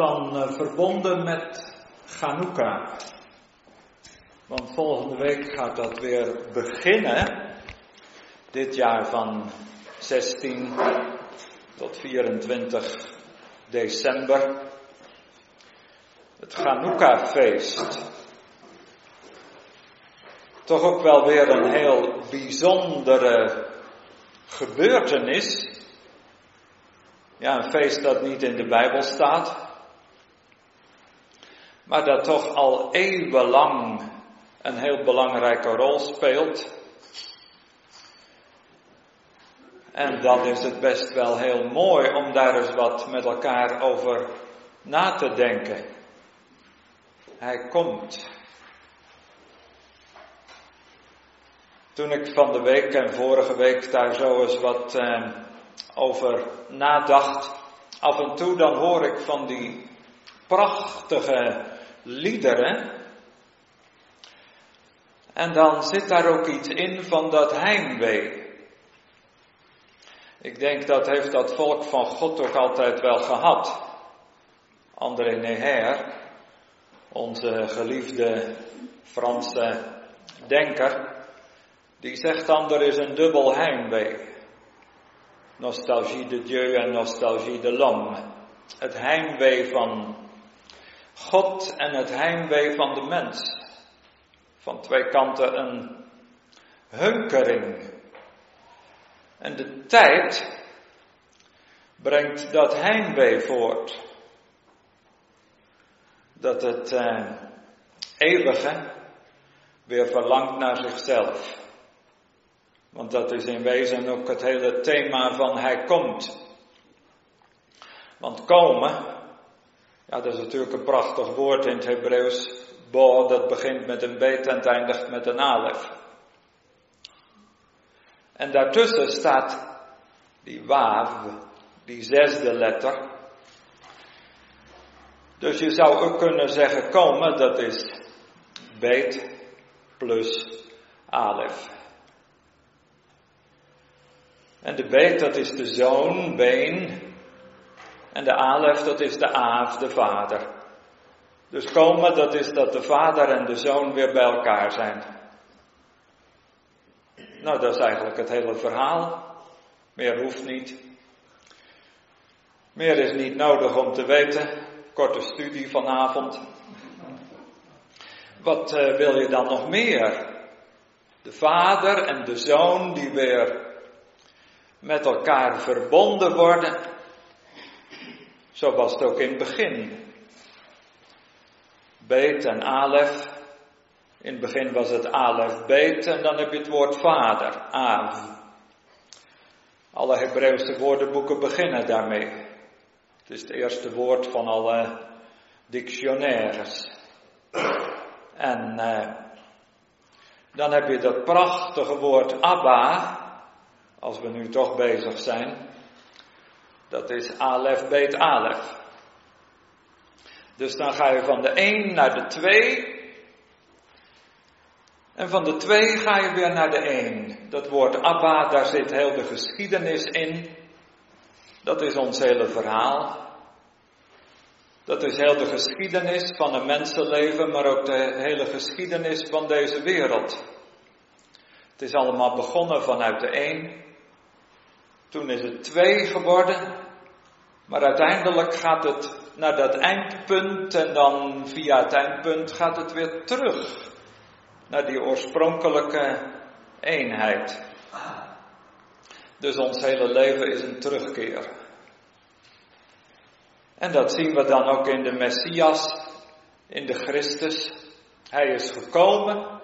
dan eh, verbonden met Chanukka. Want volgende week gaat dat weer beginnen. Dit jaar van 16 tot 24 december. Het Chanukka-feest. Toch ook wel weer een heel bijzondere gebeurtenis. Ja, een feest dat niet in de Bijbel staat, maar dat toch al eeuwenlang een heel belangrijke rol speelt. En dan is het best wel heel mooi om daar eens wat met elkaar over na te denken. Hij komt. Toen ik van de week en vorige week daar zo eens wat eh, over nadacht, af en toe dan hoor ik van die prachtige liederen. En dan zit daar ook iets in van dat heimwee. Ik denk dat heeft dat volk van God ook altijd wel gehad. André Neher, onze geliefde Franse denker, die zegt dan er is een dubbel heimwee. Nostalgie de Dieu en nostalgie de l'homme. Het heimwee van God en het heimwee van de mens. Van twee kanten een hunkering. En de tijd brengt dat heimwee voort. Dat het eh, eeuwige weer verlangt naar zichzelf. Want dat is in wezen ook het hele thema van hij komt. Want komen, ja dat is natuurlijk een prachtig woord in het Hebreeuws. Bo, dat begint met een beet en eindigt met een alef. En daartussen staat die waaf, die zesde letter. Dus je zou ook kunnen zeggen komen, dat is beet plus alef. En de beet, dat is de zoon, been. En de alef, dat is de aaf, de vader. Dus komen, dat is dat de vader en de zoon weer bij elkaar zijn. Nou, dat is eigenlijk het hele verhaal. Meer hoeft niet. Meer is niet nodig om te weten. Korte studie vanavond. Wat uh, wil je dan nog meer? De vader en de zoon die weer met elkaar verbonden worden. Zo was het ook in het begin. Beet en Alef. In het begin was het Alef Beet en dan heb je het woord vader, Av. Alle Hebreeuwse woordenboeken beginnen daarmee. Het is het eerste woord van alle dictionaires. En eh, dan heb je dat prachtige woord Abba, als we nu toch bezig zijn. Dat is Alef Beet Alef. Dus dan ga je van de 1 naar de 2. En van de 2 ga je weer naar de 1. Dat woord Abba, daar zit heel de geschiedenis in. Dat is ons hele verhaal. Dat is heel de geschiedenis van een mensenleven, maar ook de hele geschiedenis van deze wereld. Het is allemaal begonnen vanuit de 1. Toen is het twee geworden. Maar uiteindelijk gaat het naar dat eindpunt en dan via het eindpunt gaat het weer terug naar die oorspronkelijke eenheid. Dus ons hele leven is een terugkeer. En dat zien we dan ook in de Messias, in de Christus. Hij is gekomen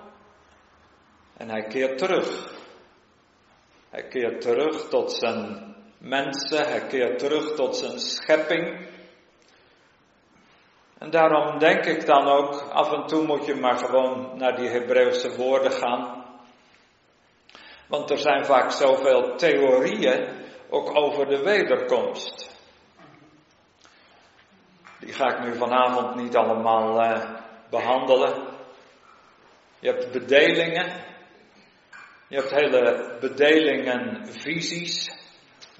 en hij keert terug. Hij keert terug tot zijn mensen, hij keert terug tot zijn schepping. En daarom denk ik dan ook, af en toe moet je maar gewoon naar die Hebreeuwse woorden gaan. Want er zijn vaak zoveel theorieën ook over de wederkomst. Die ga ik nu vanavond niet allemaal uh, behandelen. Je hebt bedelingen, je hebt hele bedelingen, visies,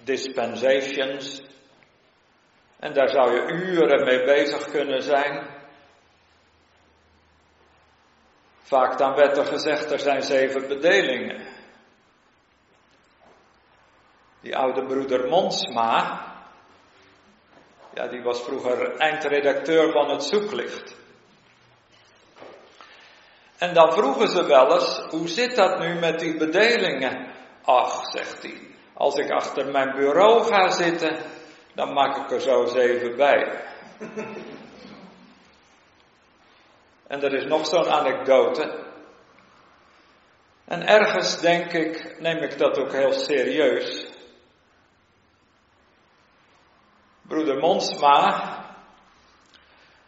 dispensations. En daar zou je uren mee bezig kunnen zijn. Vaak dan werd er gezegd, er zijn zeven bedelingen. Die oude broeder Monsma, ja, die was vroeger eindredacteur van het Zoeklicht. En dan vroegen ze wel eens, hoe zit dat nu met die bedelingen? Ach, zegt hij, als ik achter mijn bureau ga zitten, dan maak ik er zo zeven bij. en er is nog zo'n anekdote. En ergens denk ik, neem ik dat ook heel serieus. Broeder Monsma,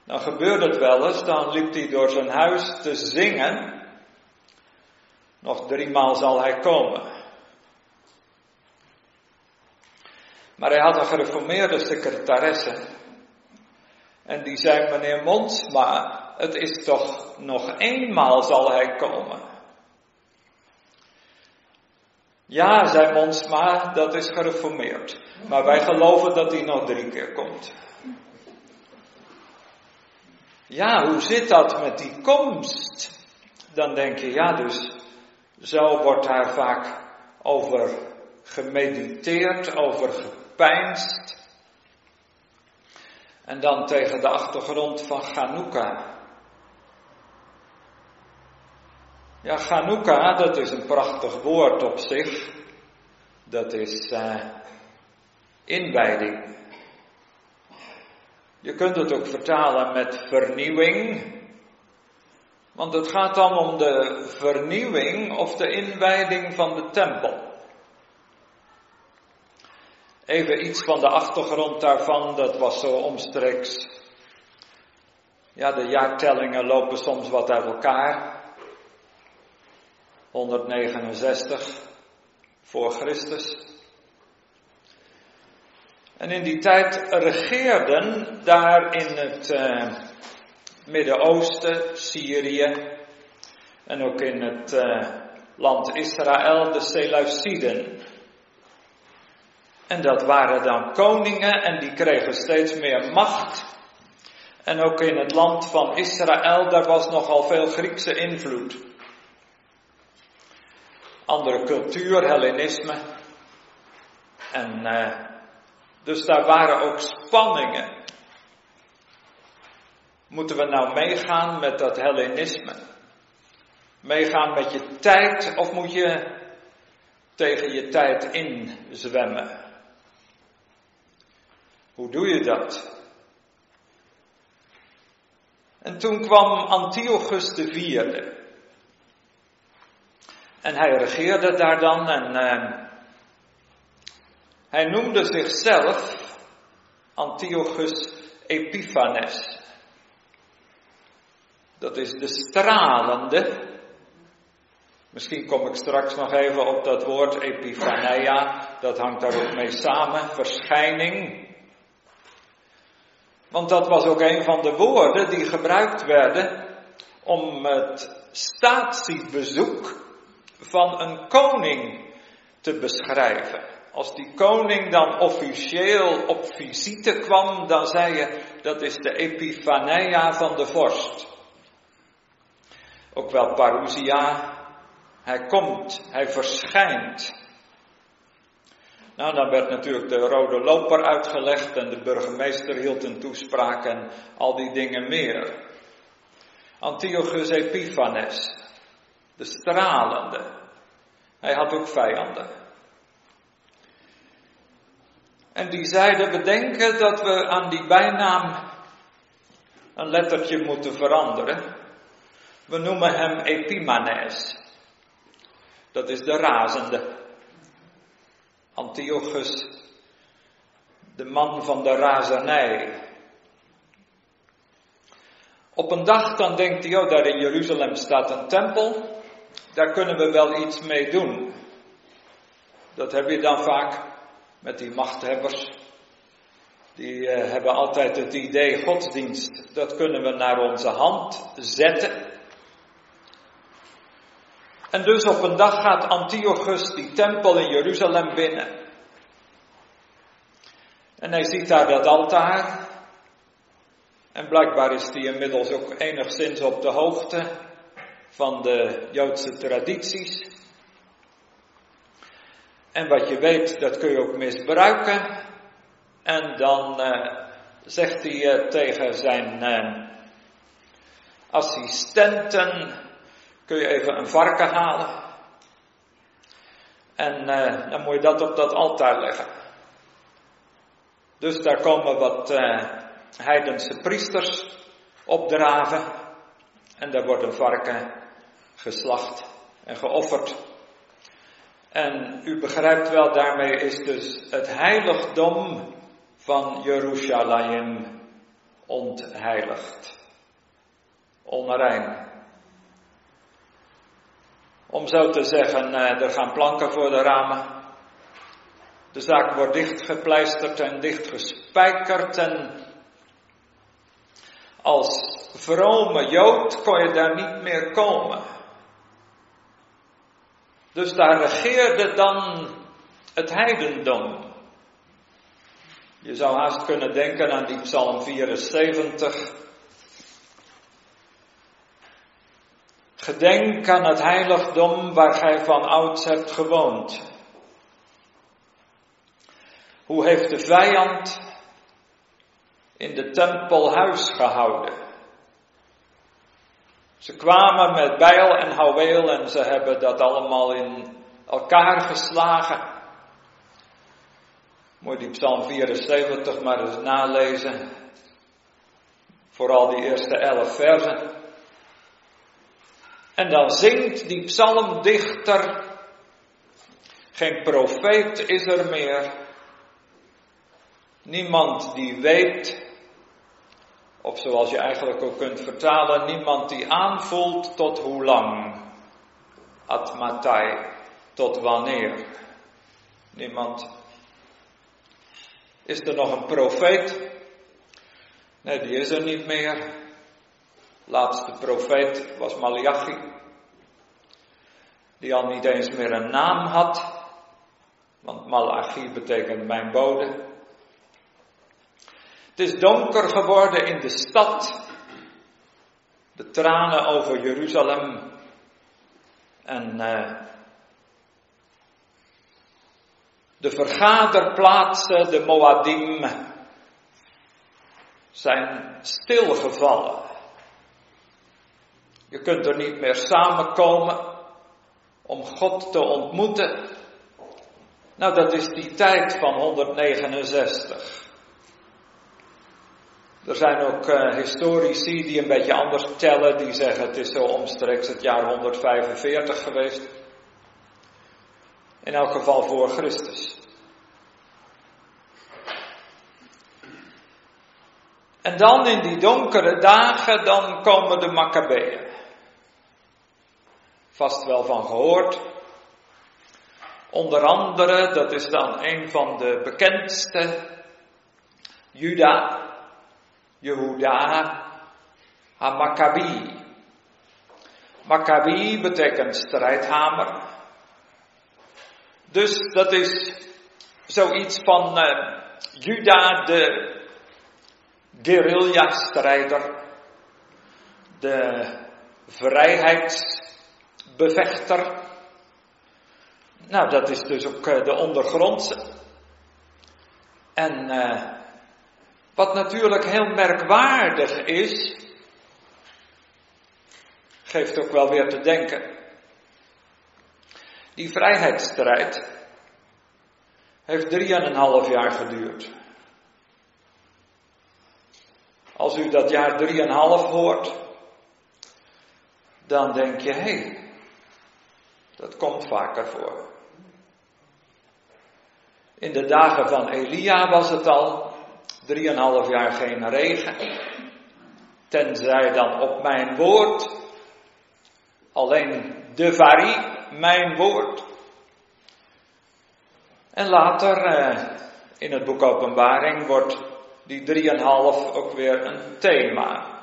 dan gebeurde het wel eens, dan liep hij door zijn huis te zingen. Nog driemaal zal hij komen. Maar hij had een gereformeerde secretaresse. En die zei, meneer Monsma, het is toch nog eenmaal zal hij komen. Ja, zei Monsma, dat is gereformeerd. Maar wij geloven dat hij nog drie keer komt. Ja, hoe zit dat met die komst? Dan denk je, ja, dus zo wordt daar vaak over gemediteerd, over gepijnst. En dan tegen de achtergrond van Chanukka. Ja, Chanukka, dat is een prachtig woord op zich. Dat is uh, inwijding. Je kunt het ook vertalen met vernieuwing. Want het gaat dan om de vernieuwing of de inwijding van de tempel. Even iets van de achtergrond daarvan, dat was zo omstreeks. Ja, de jaartellingen lopen soms wat uit elkaar. 169 voor Christus. En in die tijd regeerden daar in het uh, Midden-Oosten, Syrië en ook in het uh, land Israël de Seleuciden. En dat waren dan koningen en die kregen steeds meer macht. En ook in het land van Israël, daar was nogal veel Griekse invloed. Andere cultuur, Hellenisme. En uh, dus daar waren ook spanningen. Moeten we nou meegaan met dat Hellenisme? Meegaan met je tijd of moet je tegen je tijd inzwemmen? Hoe doe je dat? En toen kwam Antiochus de vierde. En hij regeerde daar dan en uh, hij noemde zichzelf Antiochus Epiphanes. Dat is de stralende. Misschien kom ik straks nog even op dat woord Epiphaneia. Dat hangt daar ook mee samen. Verschijning. Want dat was ook een van de woorden die gebruikt werden om het statiebezoek van een koning te beschrijven. Als die koning dan officieel op visite kwam, dan zei je dat is de Epiphania van de vorst. Ook wel parousia. Hij komt, hij verschijnt. Nou, dan werd natuurlijk de rode loper uitgelegd en de burgemeester hield een toespraak en al die dingen meer. Antiochus Epiphanes, de stralende. Hij had ook vijanden. En die zeiden, we denken dat we aan die bijnaam een lettertje moeten veranderen. We noemen hem Epimanes. Dat is de razende. Antiochus, de man van de razernij. Op een dag dan denkt hij, oh daar in Jeruzalem staat een tempel, daar kunnen we wel iets mee doen. Dat heb je dan vaak met die machthebbers. Die uh, hebben altijd het idee godsdienst, dat kunnen we naar onze hand zetten. En dus op een dag gaat Antiochus die tempel in Jeruzalem binnen. En hij ziet daar dat altaar. En blijkbaar is hij inmiddels ook enigszins op de hoogte van de Joodse tradities. En wat je weet, dat kun je ook misbruiken. En dan uh, zegt hij uh, tegen zijn uh, assistenten, kun je even een varken halen. En dan moet je dat op dat altaar leggen. Dus daar komen wat heidense priesters opdraven. En daar wordt een varken geslacht en geofferd. En u begrijpt wel, daarmee is dus het heiligdom van Jeruzalem ontheiligd. Onrein. Om zo te zeggen, eh, er gaan planken voor de ramen. De zaak wordt dichtgepleisterd en dichtgespijkerd en als vrome Jood kon je daar niet meer komen. Dus daar regeerde dan het heidendom. Je zou haast kunnen denken aan die Psalm 74. Gedenk aan het heiligdom waar gij van ouds hebt gewoond. Hoe heeft de vijand in de tempel huis gehouden? Ze kwamen met bijl en houweel en ze hebben dat allemaal in elkaar geslagen. Moet die Psalm 74 maar eens nalezen. Vooral die eerste elf versen. En dan zingt die psalmdichter, geen profeet is er meer, niemand die weet, of zoals je eigenlijk ook kunt vertalen, niemand die aanvoelt tot hoe lang, atmatai, tot wanneer. Niemand is er nog een profeet? Nee, die is er niet meer. Laatste profeet was Malachi. Die al niet eens meer een naam had. Want Malachi betekent mijn bode. Het is donker geworden in de stad. De tranen over Jeruzalem. En uh, De vergaderplaatsen, de Moadim, zijn stilgevallen. Je kunt er niet meer samenkomen om God te ontmoeten. Nou, dat is die tijd van 169. Er zijn ook uh, historici die een beetje anders tellen, die zeggen het is zo omstreeks het jaar 145 geweest. In elk geval voor Christus. En dan in die donkere dagen, dan komen de Maccabeeën. Vast wel van gehoord. Onder andere, dat is dan een van de bekendste, Juda, Jehuda, HaMaccabi. Maccabi betekent strijdhamer. Dus dat is zoiets van uh, Juda, de guerrilla-strijder, de vrijheidsbevechter. Nou, dat is dus ook uh, de ondergrondse. En uh, wat natuurlijk heel merkwaardig is, geeft ook wel weer te denken. Die vrijheidsstrijd heeft drieënhalf jaar geduurd. Als u dat jaar drieënhalf hoort, dan denk je, hé, hey, dat komt vaker voor. In de dagen van Elia was het al drieënhalf jaar geen regen. Tenzij dan op mijn woord, alleen de varie mijn woord. En later eh, in het boek Openbaring wordt die drieënhalf ook weer een thema.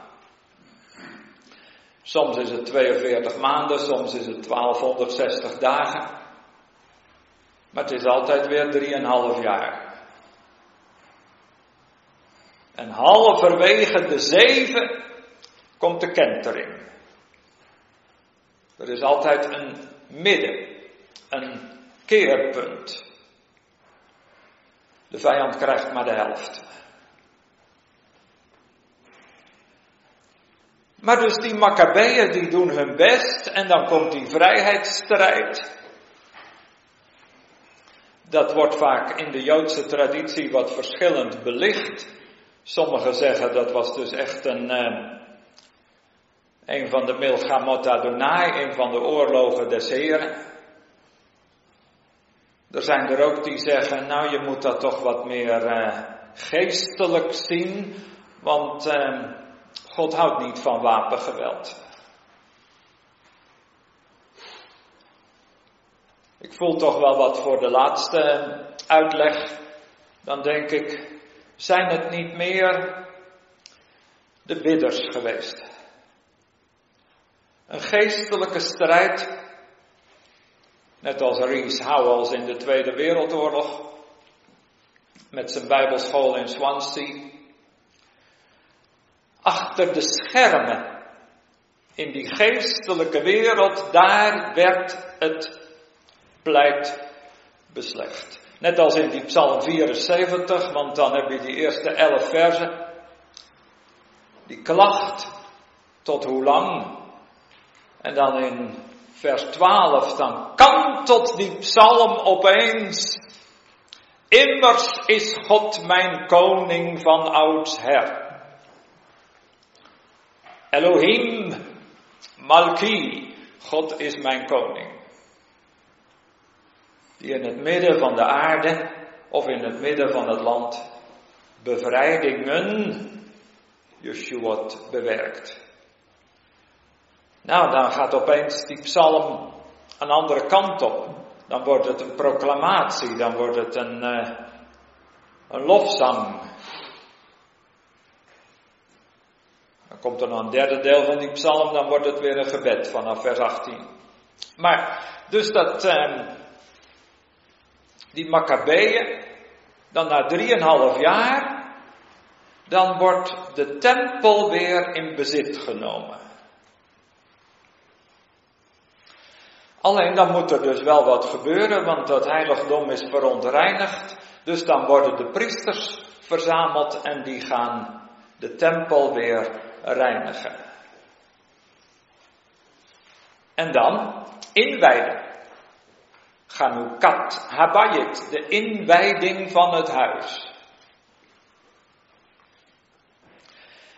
Soms is het 42 maanden, soms is het 1260 dagen. Maar het is altijd weer drieënhalf jaar. En halverwege de zeven komt de kentering. Er is altijd een midden, een keerpunt. De vijand krijgt maar de helft. Maar dus die Maccabeeën die doen hun best en dan komt die vrijheidsstrijd. Dat wordt vaak in de Joodse traditie wat verschillend belicht. Sommigen zeggen dat was dus echt een, uh, een van de Milchamot Adonai, een van de oorlogen des Heren. Er zijn er ook die zeggen, nou je moet dat toch wat meer uh, geestelijk zien, want uh, God houdt niet van wapengeweld. Ik voel toch wel wat voor de laatste uitleg. Dan denk ik, zijn het niet meer de bidders geweest? Een geestelijke strijd, net als Rees Howells in de Tweede Wereldoorlog, met zijn Bijbelschool in Swansea. Achter de schermen, in die geestelijke wereld, daar werd het pleit beslecht. Net als in die Psalm 74, want dan heb je die eerste elf versen. Die klacht tot hoe lang? En dan in vers 12, dan kantelt die psalm opeens. Immers is God mijn koning van oudsher. Elohim Malki, God is mijn koning die in het midden van de aarde of in het midden van het land bevrijdingen Yeshua bewerkt. Nou, dan gaat opeens die psalm een andere kant op. Dan wordt het een proclamatie, dan wordt het een, uh, een lofzang. Dan komt er nog een derde deel van die psalm, dan wordt het weer een gebed vanaf vers 18. Maar, dus dat, uh, die Maccabeeën, dan na drieënhalf jaar, dan wordt de tempel weer in bezit genomen. Alleen dan moet er dus wel wat gebeuren, want dat heiligdom is verontreinigd. Dus dan worden de priesters verzameld en die gaan de tempel weer reinigen. En dan inwijden. Chanukat Habayit, de inwijding van het huis.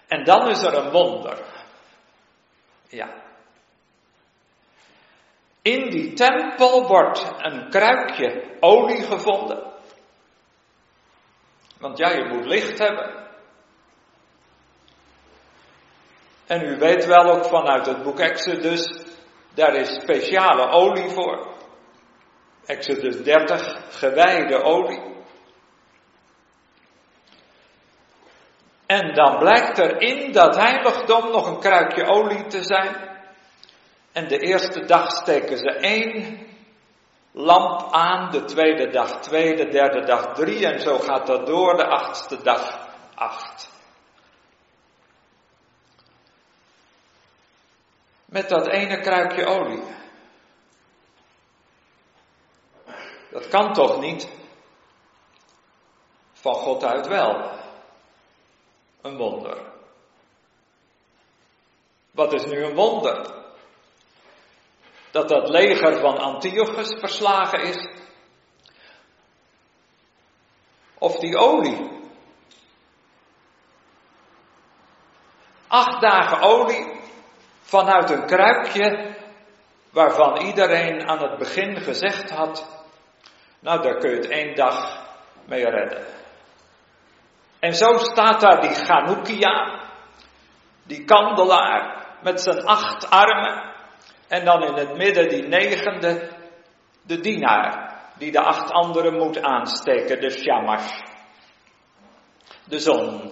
En dan is er een wonder. Ja. In die tempel wordt een kruikje olie gevonden. Want ja, je moet licht hebben. En u weet wel ook vanuit het boek Exodus, daar is speciale olie voor. Exodus 30, gewijde olie. En dan blijkt er in dat heiligdom nog een kruikje olie te zijn. En de eerste dag steken ze één lamp aan, de tweede dag twee, de derde dag drie en zo gaat dat door, de achtste dag acht. Met dat ene kruikje olie. Dat kan toch niet? Van God uit wel. Een wonder. Wat is nu een wonder? Dat dat leger van Antiochus verslagen is? Of die olie? Acht dagen olie vanuit een kruikje waarvan iedereen aan het begin gezegd had: nou, daar kun je het één dag mee redden. En zo staat daar die Chanukia, die kandelaar met zijn acht armen. En dan in het midden die negende, de dienaar, die de acht anderen moet aansteken, de Shamash. De zon.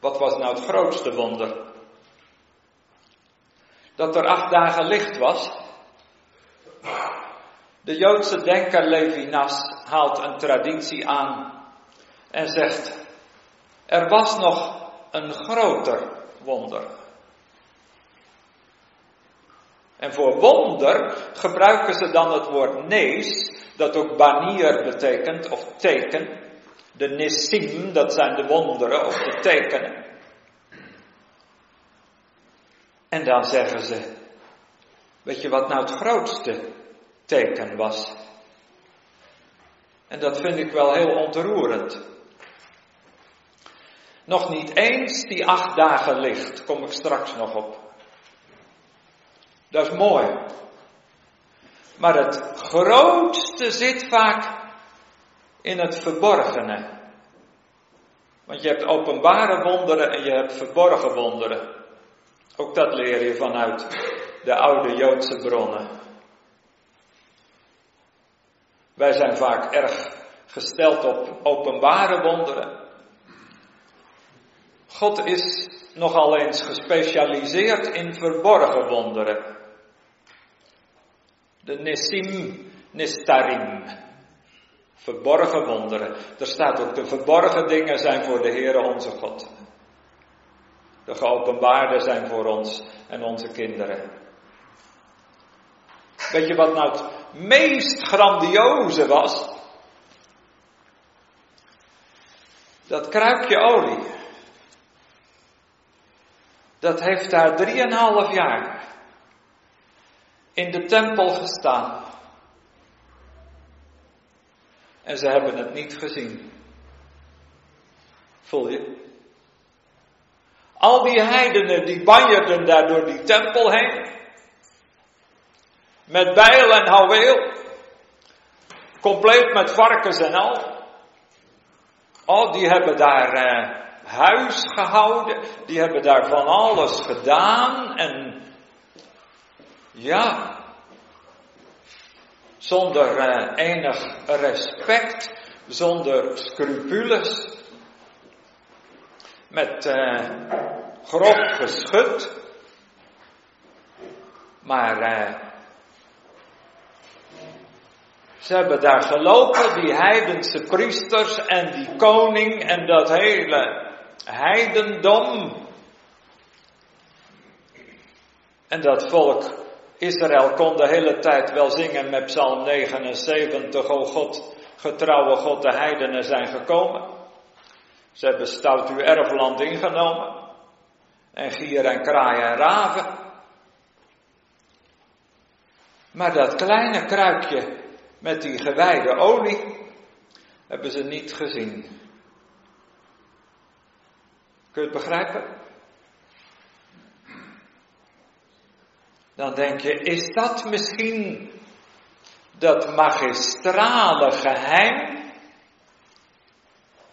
Wat was nou het grootste wonder? Dat er acht dagen licht was? De Joodse denker Levinas haalt een traditie aan en zegt, er was nog een groter wonder. En voor wonder gebruiken ze dan het woord nees, dat ook banier betekent, of teken. De nesim, dat zijn de wonderen of de tekenen. En dan zeggen ze, weet je wat nou het grootste teken was? En dat vind ik wel heel ontroerend. Nog niet eens die acht dagen licht, kom ik straks nog op. Dat is mooi. Maar het grootste zit vaak in het verborgene. Want je hebt openbare wonderen en je hebt verborgen wonderen. Ook dat leer je vanuit de oude Joodse bronnen. Wij zijn vaak erg gesteld op openbare wonderen. God is nogal eens gespecialiseerd in verborgen wonderen. De Nesim Nistarim. Verborgen wonderen. Er staat ook de verborgen dingen zijn voor de Heere onze God. De geopenbaarde zijn voor ons en onze kinderen. Weet je wat nou het meest grandioze was? Dat kruikje olie. Dat heeft daar drieënhalf jaar in de tempel gestaan. En ze hebben het niet gezien. Voel je? Al die heidenen die banjerden daar door die tempel heen. Met bijl en houweel. Compleet met varkens en al. Oh, die hebben daar eh, huis gehouden. Die hebben daar van alles gedaan. En ja, zonder eh, enig respect, zonder scrupules, met uh, grof geschut, maar uh, ze hebben daar gelopen, die heidense priesters en die koning en dat hele heidendom. En dat volk Israël kon de hele tijd wel zingen met Psalm 79, O God, getrouwe God, de heidenen zijn gekomen. Ze hebben stout uw erfland ingenomen. En gier en kraaien en raven. Maar dat kleine kruikje met die gewijde olie hebben ze niet gezien. Kun je het begrijpen? Dan denk je, is dat misschien dat magistrale geheim?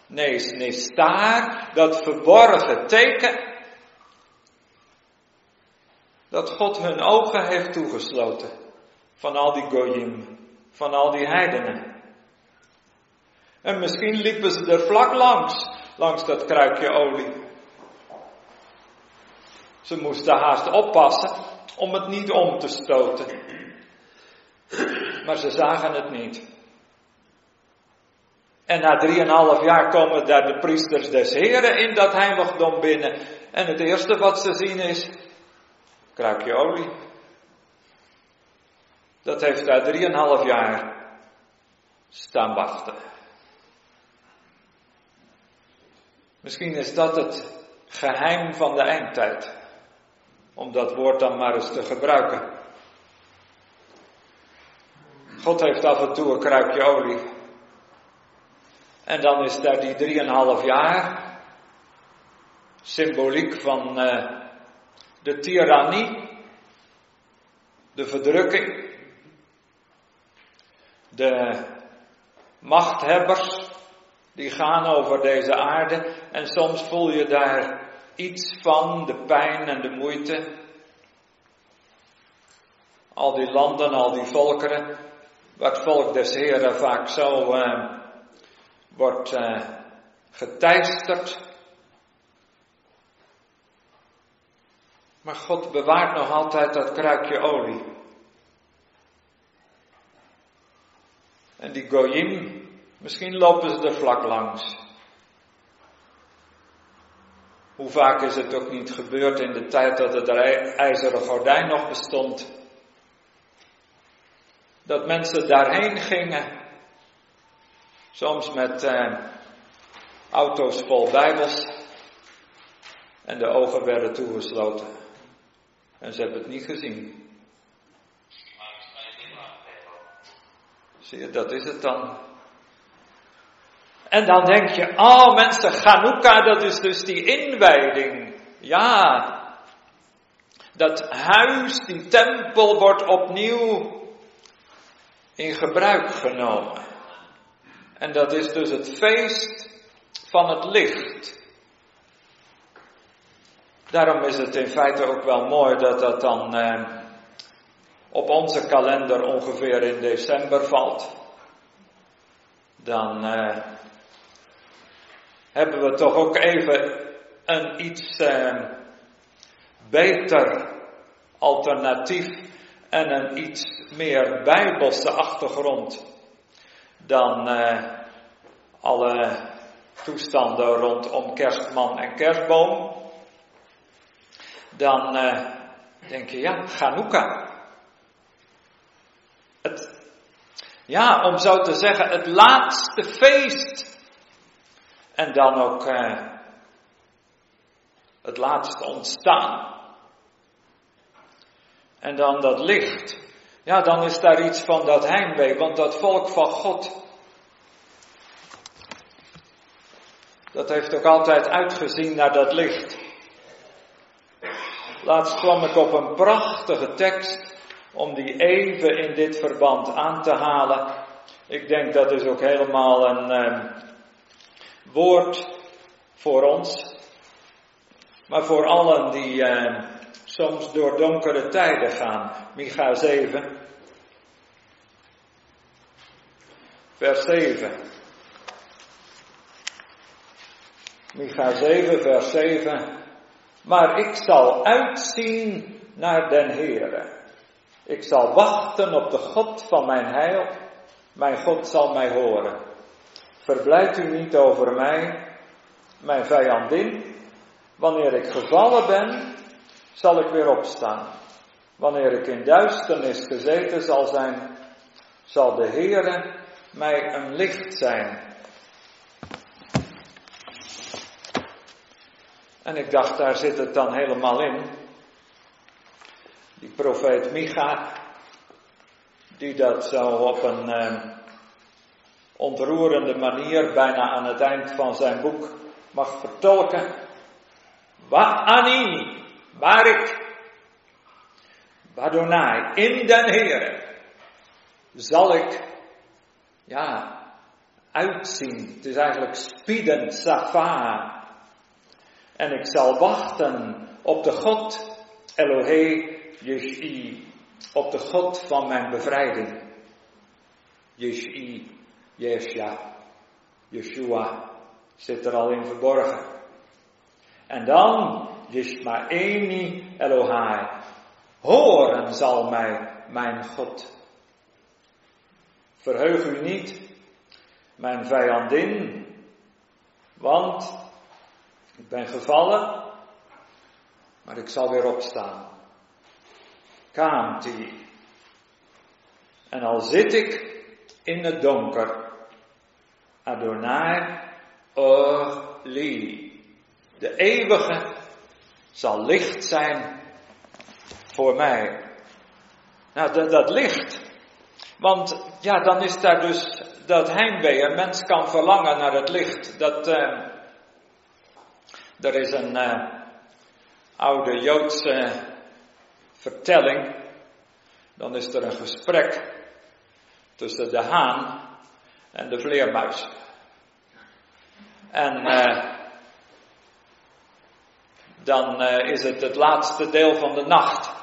Nee, is daar dat verborgen teken dat God hun ogen heeft toegesloten van al die goyim, van al die heidenen. En misschien liepen ze er vlak langs, langs dat kruikje olie. Ze moesten haast oppassen, om het niet om te stoten. Maar ze zagen het niet. En na drieënhalf jaar komen daar de priesters des Heren in dat heiligdom binnen. En het eerste wat ze zien is, kruikje olie. Dat heeft daar drieënhalf jaar staan wachten. Misschien is dat het geheim van de eindtijd om dat woord dan maar eens te gebruiken. God heeft af en toe een kruikje olie. En dan is daar die drieënhalf jaar. Symboliek van uh, de tirannie. De verdrukking. De machthebbers. Die gaan over deze aarde. En soms voel je daar iets van de pijn en de moeite. Al die landen, al die volkeren, het volk des Heren vaak zo uh, wordt uh, geteisterd. Maar God bewaart nog altijd dat kruikje olie. En die Goyim, misschien lopen ze er vlak langs. Hoe vaak is het ook niet gebeurd in de tijd dat het ijzeren gordijn nog bestond. Dat mensen daarheen gingen. Soms met eh, auto's vol bijbels. En de ogen werden toegesloten. En ze hebben het niet gezien. Zie je, dat is het dan. En dan denk je, oh mensen, Chanukka, dat is dus die inwijding. Ja, dat huis, die tempel wordt opnieuw in gebruik genomen. En dat is dus het feest van het licht. Daarom is het in feite ook wel mooi dat dat dan eh, op onze kalender ongeveer in december valt. Dan eh, hebben we toch ook even een iets eh, beter alternatief en een iets meer bijbelse achtergrond dan eh, alle toestanden rondom kerstman en kerstboom. Dan eh, denk je, ja, Chanukka. Het, ja, om zo te zeggen, het laatste feest en dan ook eh, het laatste ontstaan. En dan dat licht. Ja, dan is daar iets van dat heimwee, want dat volk van God. Dat heeft ook altijd uitgezien naar dat licht. Laatst kwam ik op een prachtige tekst om die even in dit verband aan te halen. Ik denk dat is ook helemaal een, ehm, woord voor ons, maar voor allen die eh, soms door donkere tijden gaan. Micha 7, vers 7. Micha 7, vers 7. Maar ik zal uitzien naar den Heere. Ik zal wachten op de God van mijn heil. Mijn God zal mij horen. Verblijd u niet over mij, mijn vijandin. Wanneer ik gevallen ben, zal ik weer opstaan. Wanneer ik in duisternis gezeten zal zijn, zal de Heere mij een licht zijn. En ik dacht, daar zit het dan helemaal in. Die profeet Micha, die dat zo op een eh, ontroerende manier bijna aan het eind van zijn boek mag vertolken. Wa'ani, waar ik, Badonai, in den Heere, zal ik, ja, uitzien. Het is eigenlijk spiedend, safa. En ik zal wachten op de God, Elohe Jeshi, op de God van mijn bevrijding. Jeshi, Jesja, Yeshua zit er al in verborgen. En dan, Yishmaeni Elohai, horen zal mij mijn God. Verheug u niet, mijn vijandin, want ik ben gevallen, maar ik zal weer opstaan. Kaamti. En al zit ik in het donker, Adonai Oli. De eeuwige zal licht zijn voor mij. Nou, dat, dat licht. Want ja, dan is daar dus dat heimwee. Een mens kan verlangen naar het licht. Dat, uh, er is een uh, oude Joodse vertelling. Dan is er een gesprek tussen de haan en de vleermuis. En uh, dan uh, is het het laatste deel van de nacht.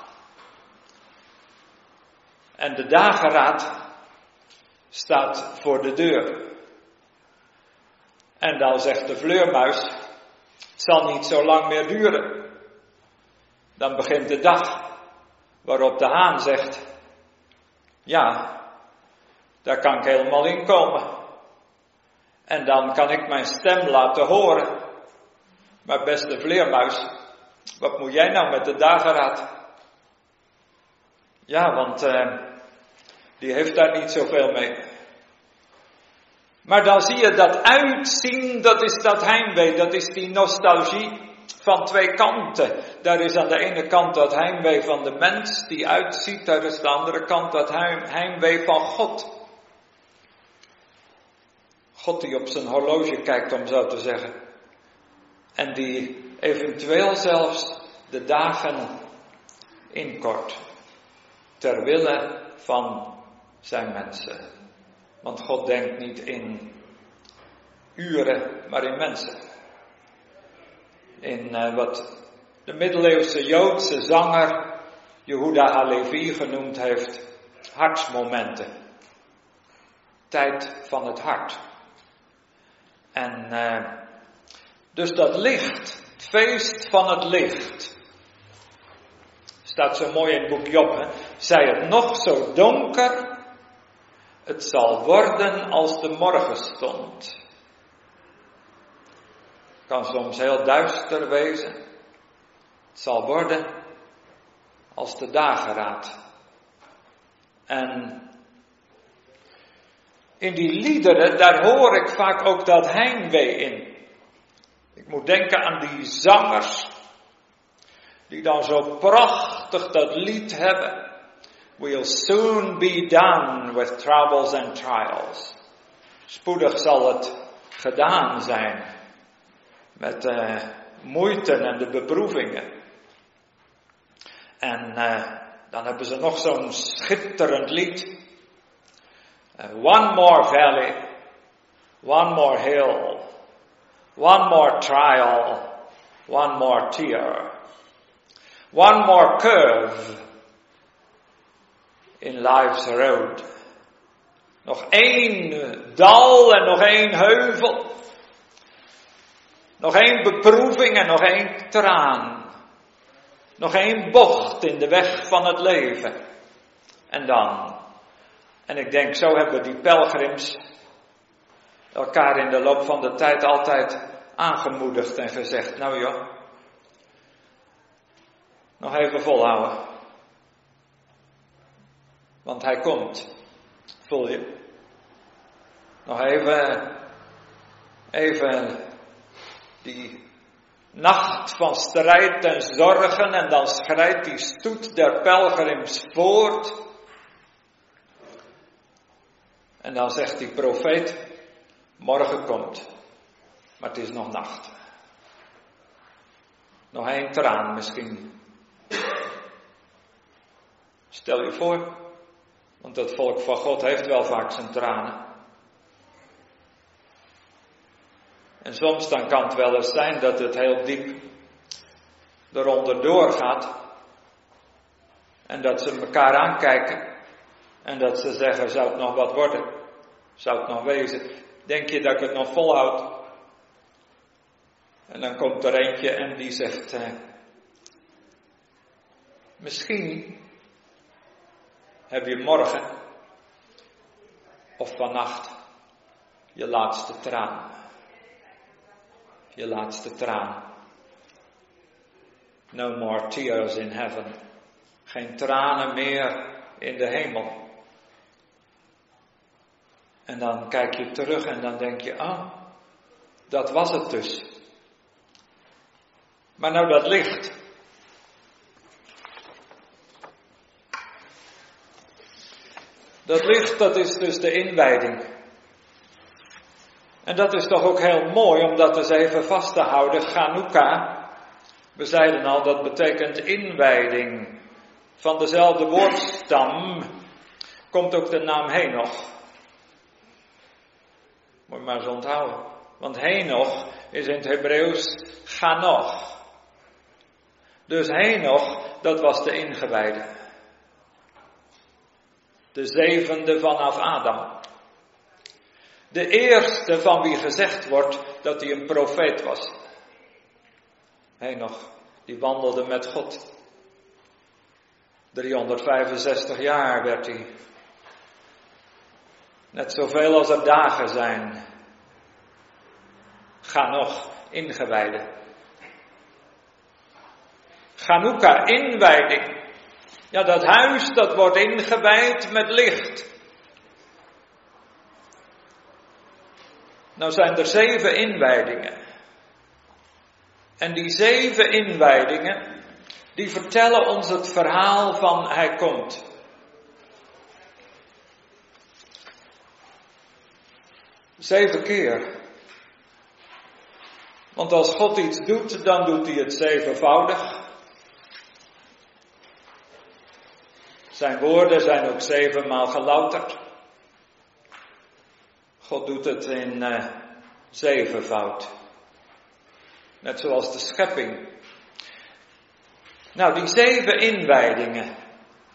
En de dageraad staat voor de deur. En dan zegt de vleermuis, zal niet zo lang meer duren. Dan begint de dag waarop de haan zegt, ja, Daar kan ik helemaal in komen. En dan kan ik mijn stem laten horen. Maar beste vleermuis, wat moet jij nou met de dageraad? Ja, want uh, die heeft daar niet zoveel mee. Maar dan zie je dat uitzien, dat is dat heimwee, dat is die nostalgie van twee kanten. Daar is aan de ene kant dat heimwee van de mens die uitziet, daar is aan de andere kant dat heimwee van God. God die op zijn horloge kijkt, om zo te zeggen. En die eventueel zelfs de dagen inkort. Ter wille van zijn mensen. Want God denkt niet in uren, maar in mensen. In uh, wat de middeleeuwse Joodse zanger Yehuda Halevi genoemd heeft, hartsmomenten. Tijd van het hart. En uh, dus dat licht, het feest van het licht, staat zo mooi in het boek Job, hè? zij het nog zo donker, het zal worden als de morgenstond. Kan soms heel duister wezen. Het zal worden als de dageraad. En in die liederen, daar hoor ik vaak ook dat heimwee in. Ik moet denken aan die zangers, die dan zo prachtig dat lied hebben. We'll soon be done with troubles and trials. Spoedig zal het gedaan zijn met de uh, moeite en de beproevingen. En uh, dan hebben ze nog zo'n schitterend lied. Uh, one more valley, one more hill, one more trial, one more tear, one more curve in life's road. Nog één dal en nog één heuvel. Nog één beproeving en nog één traan. Nog één bocht in de weg van het leven. En dan. En ik denk, zo hebben die pelgrims elkaar in de loop van de tijd altijd aangemoedigd en gezegd, nou joh, nog even volhouden. Want hij komt. Voel je? Nog even, even die nacht van strijd en zorgen en dan schrijdt die stoet der pelgrims voort. En dan zegt die profeet, morgen komt, maar het is nog nacht. Nog één traan misschien. Stel je voor, want het volk van God heeft wel vaak zijn tranen. En soms dan kan het wel eens zijn dat het heel diep eronder doorgaat. En dat ze elkaar aankijken. En dat ze zeggen, zou het nog wat worden? Zou het nog wezen? Denk je dat ik het nog volhoud? En dan komt er eentje en die zegt, eh, misschien heb je morgen of vannacht je laatste traan je laatste traan. No more tears in heaven. Geen tranen meer in de hemel. En dan kijk je terug en dan denk je, ah, dat was het dus. Maar nou dat licht. Dat licht, dat is dus de inwijding. En dat is toch ook heel mooi om dat eens even vast te houden. Chanukka, we zeiden al, dat betekent inwijding. Van dezelfde woordstam komt ook de naam Henoch. Moet je maar eens onthouden. Want Henoch is in het Hebreeuws Ganoch. Dus Henoch, dat was de ingewijde. De zevende vanaf Adam. De eerste van wie gezegd wordt dat hij een profeet was. Nog, die wandelde met God. 365 jaar werd hij. Net zoveel als er dagen zijn. Ga nog, ingewijden. Chanukka, inwijding. Ja, dat huis dat wordt ingewijd met licht. Nou zijn er zeven inwijdingen. En die zeven inwijdingen, die vertellen ons het verhaal van Hij komt. Zeven keer. Want als God iets doet, dan doet hij het zevenvoudig. Zijn woorden zijn ook zevenmaal gelouterd. God doet het in uh, zevenvoud. Net zoals de schepping. Nou, die zeven inwijdingen,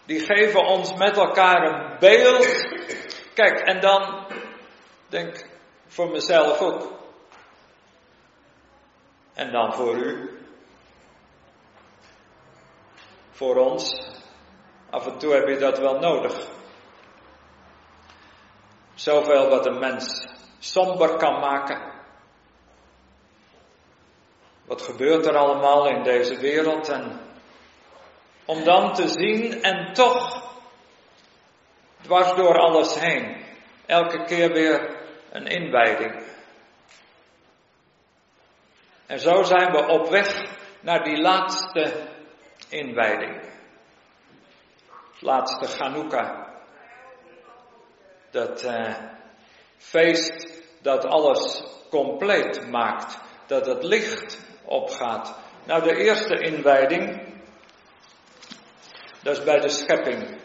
die geven ons met elkaar een beeld. Kijk, en dan denk voor mezelf ook. En dan voor u. Voor ons. Af en toe heb je dat wel nodig. Zoveel wat een mens somber kan maken. Wat gebeurt er allemaal in deze wereld? En om dan te zien en toch dwars door alles heen, elke keer weer een inwijding. En zo zijn we op weg naar die laatste inwijding. Laatste Chanukka. Dat uh, feest dat alles compleet maakt. Dat het licht opgaat. Nou, de eerste inwijding, dat is bij de schepping.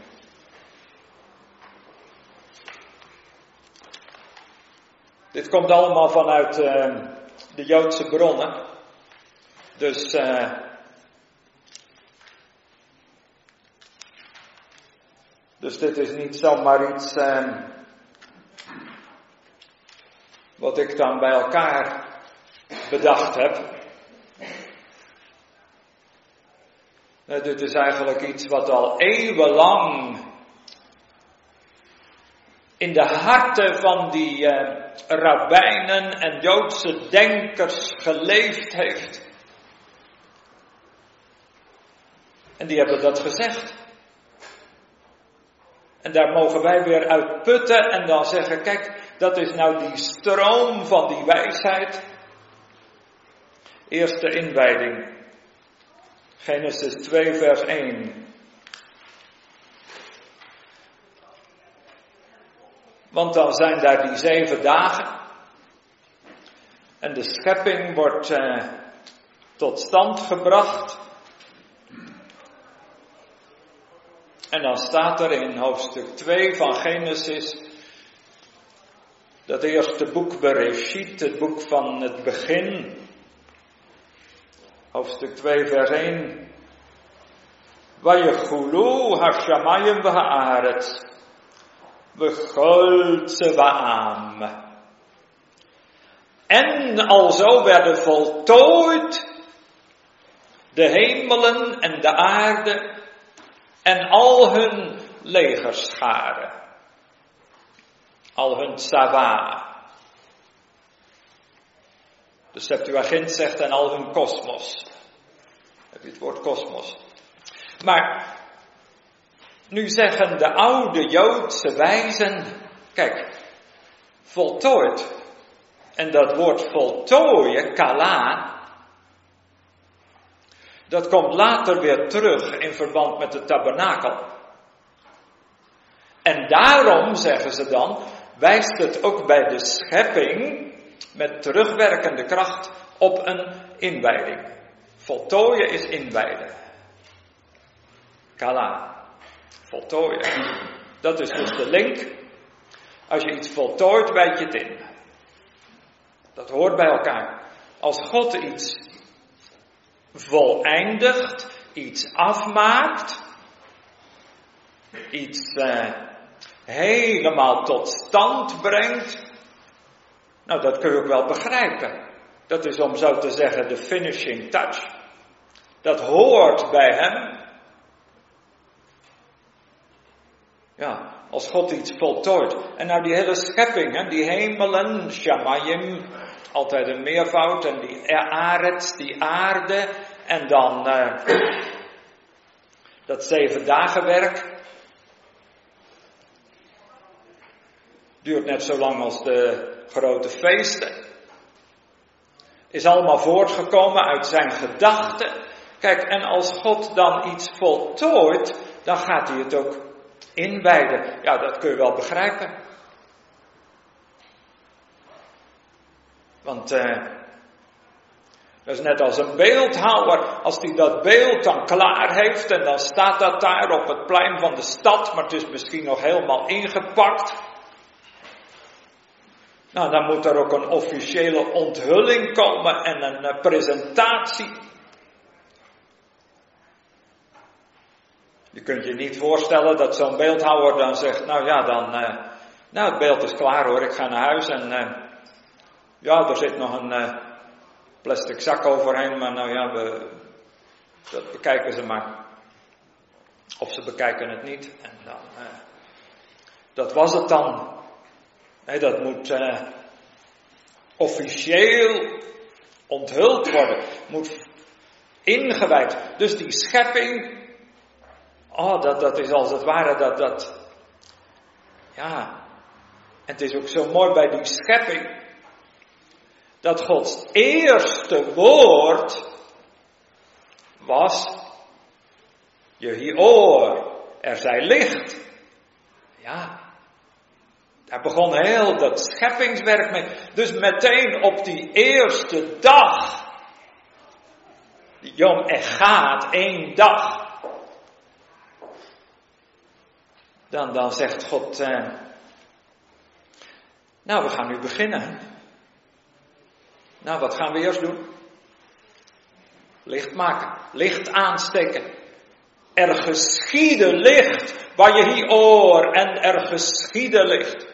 Dit komt allemaal vanuit uh, de Joodse bronnen. Dus uh, Dus dit is niet zomaar iets uh, wat ik dan bij elkaar bedacht heb. Dit is eigenlijk iets wat al eeuwenlang in de harten van die uh, rabbijnen en Joodse denkers geleefd heeft. En die hebben dat gezegd. En daar mogen wij weer uit putten en dan zeggen, kijk, dat is nou die stroom van die wijsheid. Eerste inwijding. Genesis 2, vers 1. Want dan zijn daar die zeven dagen. En de schepping wordt eh, tot stand gebracht. En dan staat er in hoofdstuk 2 van Genesis, dat eerste boek Bereshit, het boek van het begin, hoofdstuk 2 vers 1. Vayechulu hashamayim v'haaretz, v'choltze va'am. En alzo werden voltooid de hemelen en de aarde en al hun legerscharen. Al hun sava. De Septuagint zegt en al hun kosmos. Heb je het woord kosmos? Maar nu zeggen de oude Joodse wijzen, kijk, voltooid. En dat woord voltooien, kala, dat komt later weer terug in verband met de tabernakel. En daarom, zeggen ze dan, wijst het ook bij de schepping met terugwerkende kracht op een inwijding. Voltooien is inwijden. Kala. Voltooien. Dat is dus de link. Als je iets voltooit, wijd je het in. Dat hoort bij elkaar. Als God iets voleindigt, iets afmaakt, iets uh, helemaal tot stand brengt. Nou, dat kun je ook wel begrijpen. Dat is om zo te zeggen de finishing touch. Dat hoort bij hem. Ja, als God iets voltooit. En nou die hele schepping, hè, die hemelen, shamayim, altijd een meervoud, en die aarde, die aarde, en dan uh, dat zeven dagen werk. Duurt net zo lang als de grote feesten. Is allemaal voortgekomen uit zijn gedachten. Kijk, en als God dan iets voltooit, dan gaat hij het ook inwijden. Ja, dat kun je wel begrijpen. Want uh, dat is net als een beeldhouwer. Als hij dat beeld dan klaar heeft en dan staat dat daar op het plein van de stad, maar het is misschien nog helemaal ingepakt. Nou, dan moet er ook een officiële onthulling komen en een eh, presentatie. Je kunt je niet voorstellen dat zo'n beeldhouwer dan zegt, nou ja, dan, uh, nou het beeld is klaar hoor, ik ga naar huis en ja, er zit nog een uh, plastic zak overheen, maar nou ja, we, dat bekijken ze maar. Of ze bekijken het niet en dan, dat was het dan. Nee, dat moet officieel onthuld worden, moet ingewijd. Dus die schepping, Oh, dat, dat is als het ware dat, dat, ja, het is ook zo mooi bij die schepping, dat Gods eerste woord was, je oor, er zij licht. Ja, daar begon heel dat scheppingswerk mee. Dus meteen op die eerste dag, Jom gaat één dag, dan, dan zegt God, eh, nou we gaan nu beginnen. Nou, wat gaan we eerst doen? Licht maken, licht aansteken. Er geschieden licht, waar je hier oor en er geschieden licht.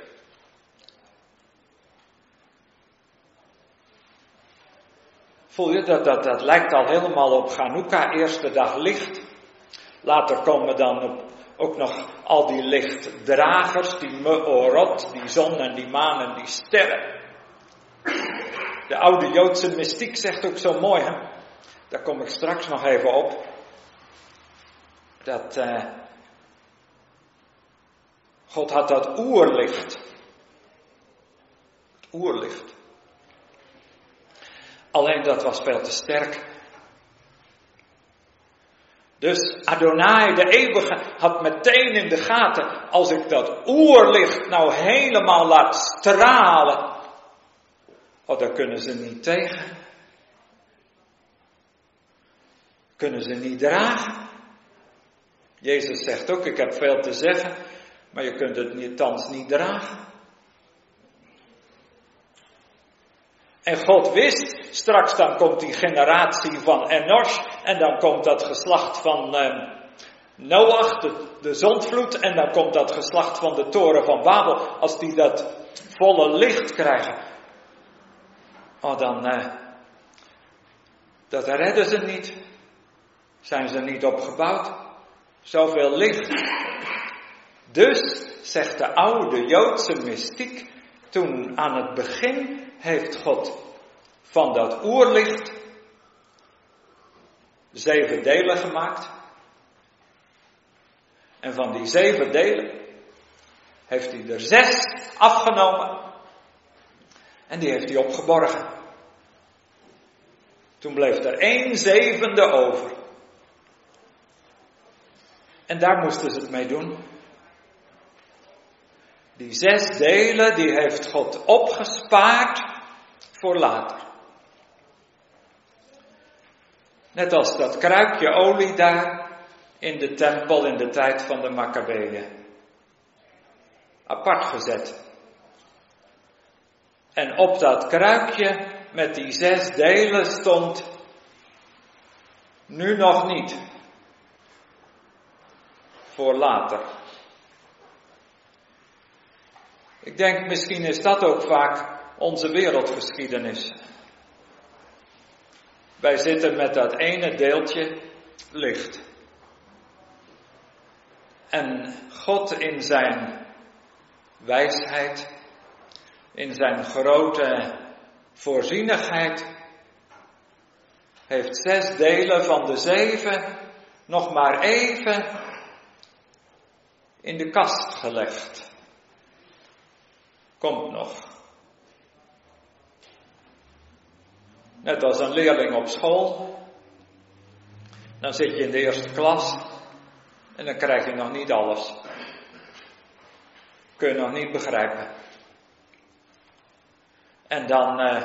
Voel je dat, dat, dat lijkt al helemaal op Hanukkah, eerste dag licht. Later komen dan op ook nog al die lichtdragers, die meorot, die zon en die maan en die sterren. De oude Joodse mystiek zegt ook zo mooi, hè? daar kom ik straks nog even op, dat uh, God had dat oerlicht. Oerlicht. Alleen dat was veel te sterk. Dus Adonai, de eeuwige, had meteen in de gaten, als ik dat oerlicht nou helemaal laat stralen, oh, daar kunnen ze niet tegen. Kunnen ze niet dragen. Jezus zegt ook, ik heb veel te zeggen, maar je kunt het niet, thans niet dragen. En God wist, straks dan komt die generatie van Enosh en dan komt dat geslacht van uh, Noach, de, de zondvloed, en dan komt dat geslacht van de toren van Babel, als die dat volle licht krijgen. Oh, dan, uh, dat redden ze niet. Zijn ze niet opgebouwd? Zoveel licht. Dus, zegt de oude Joodse mystiek, toen aan het begin heeft God van dat oerlicht zeven delen gemaakt. En van die zeven delen heeft hij er zes afgenomen. En die heeft hij opgeborgen. Toen bleef er één zevende over. En daar moesten ze het mee doen. Die zes delen, die heeft God opgespaard voor later. Net als dat kruikje olie daar in de tempel in de tijd van de Maccabeeën. Apart gezet. En op dat kruikje met die zes delen stond, nu nog niet, voor later. Ik denk misschien is dat ook vaak onze wereldgeschiedenis. Wij zitten met dat ene deeltje licht. En God in zijn wijsheid, in zijn grote voorzienigheid, heeft zes delen van de zeven nog maar even in de kast gelegd. Komt nog. Net als een leerling op school. Dan zit je in de eerste klas en dan krijg je nog niet alles. Kun je nog niet begrijpen. En dan uh,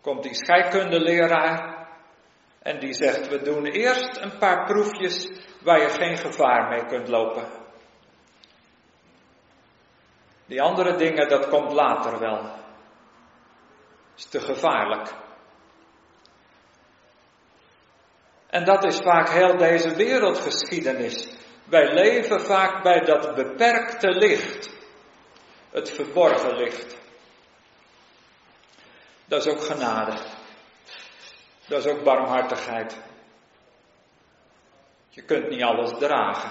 komt die scheikundeleraar en die zegt: We doen eerst een paar proefjes waar je geen gevaar mee kunt lopen. Die andere dingen, dat komt later wel. Is te gevaarlijk. En dat is vaak heel deze wereldgeschiedenis. Wij leven vaak bij dat beperkte licht. Het verborgen licht. Dat is ook genade. Dat is ook barmhartigheid. Je kunt niet alles dragen.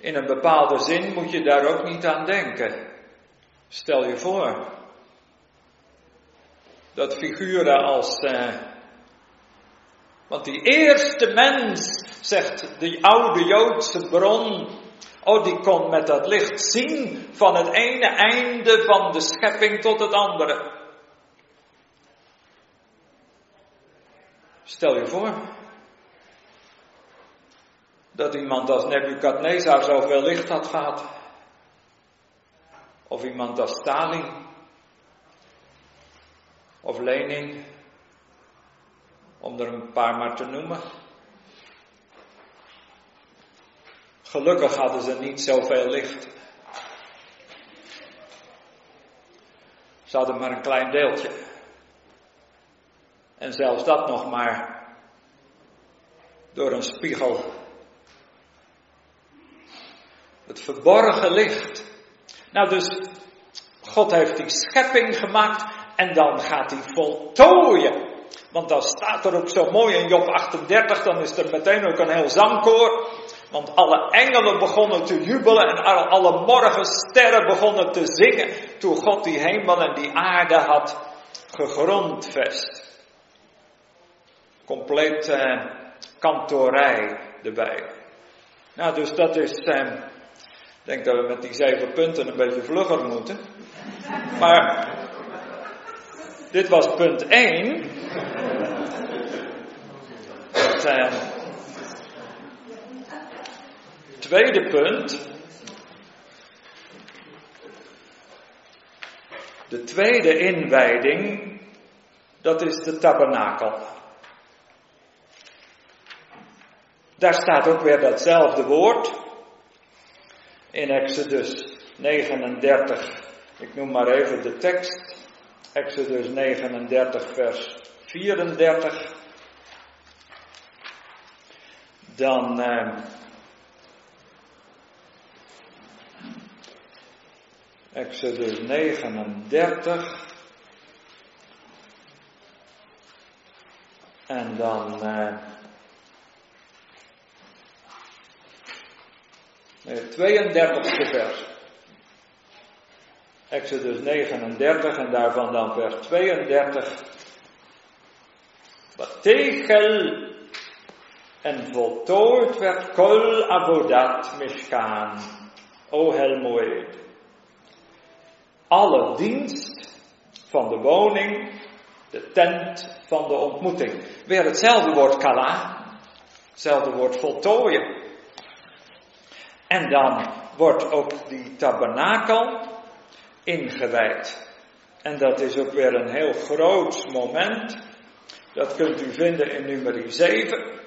In een bepaalde zin moet je daar ook niet aan denken. Stel je voor dat figuren als. Eh, want die eerste mens, zegt die oude Joodse bron, oh die kon met dat licht zien van het ene einde van de schepping tot het andere. Stel je voor dat iemand als Nebukadnezar zoveel licht had gehad. Of iemand als Stalin. Of Lenin. Om er een paar maar te noemen. Gelukkig hadden ze niet zoveel licht. Ze hadden maar een klein deeltje. En zelfs dat nog maar door een spiegel. Het verborgen licht. Nou, dus God heeft die schepping gemaakt en dan gaat hij voltooien. Want dan staat er ook zo mooi in Job 38, dan is er meteen ook een heel zangkoor. Want alle engelen begonnen te jubelen en alle morgensterren begonnen te zingen toen God die hemel en die aarde had gegrondvest compleet eh, kantorij erbij. Nou, dus dat is, eh, ik denk dat we met die zeven punten een beetje vlugger moeten. Maar dit was punt 1. Het eh, tweede punt. De tweede inwijding, dat is de tabernakel. Daar staat ook weer datzelfde woord. In Exodus 39, ik noem maar even de tekst. Exodus 39, vers 34. Dan. Eh, Exodus 39. En dan. Eh, Het 32e vers. Exodus 39 en daarvan dan vers 32. Wat tegel en voltooid werd kol avodat mishkan, o Helmoed. Alle dienst van de woning, de tent van de ontmoeting. Weer hetzelfde woord kala, hetzelfde woord voltooien. En dan wordt ook die tabernakel ingewijd. En dat is ook weer een heel groot moment. Dat kunt u vinden in nummer 7.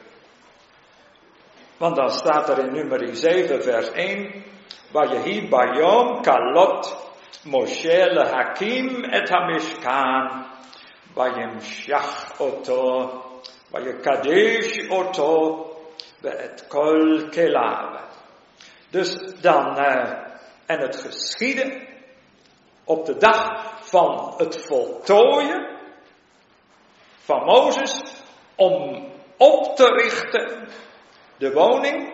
Want dan staat er in nummer 7 vers 1. Vayehi bayom kalot Moshe lehakim et hamishkan. Vayemshach oto. Vayekadesh oto. Ve'et kol kelav. Dus dan, uh, en het geschieden op de dag van het voltooien van Mozes om op te richten de woning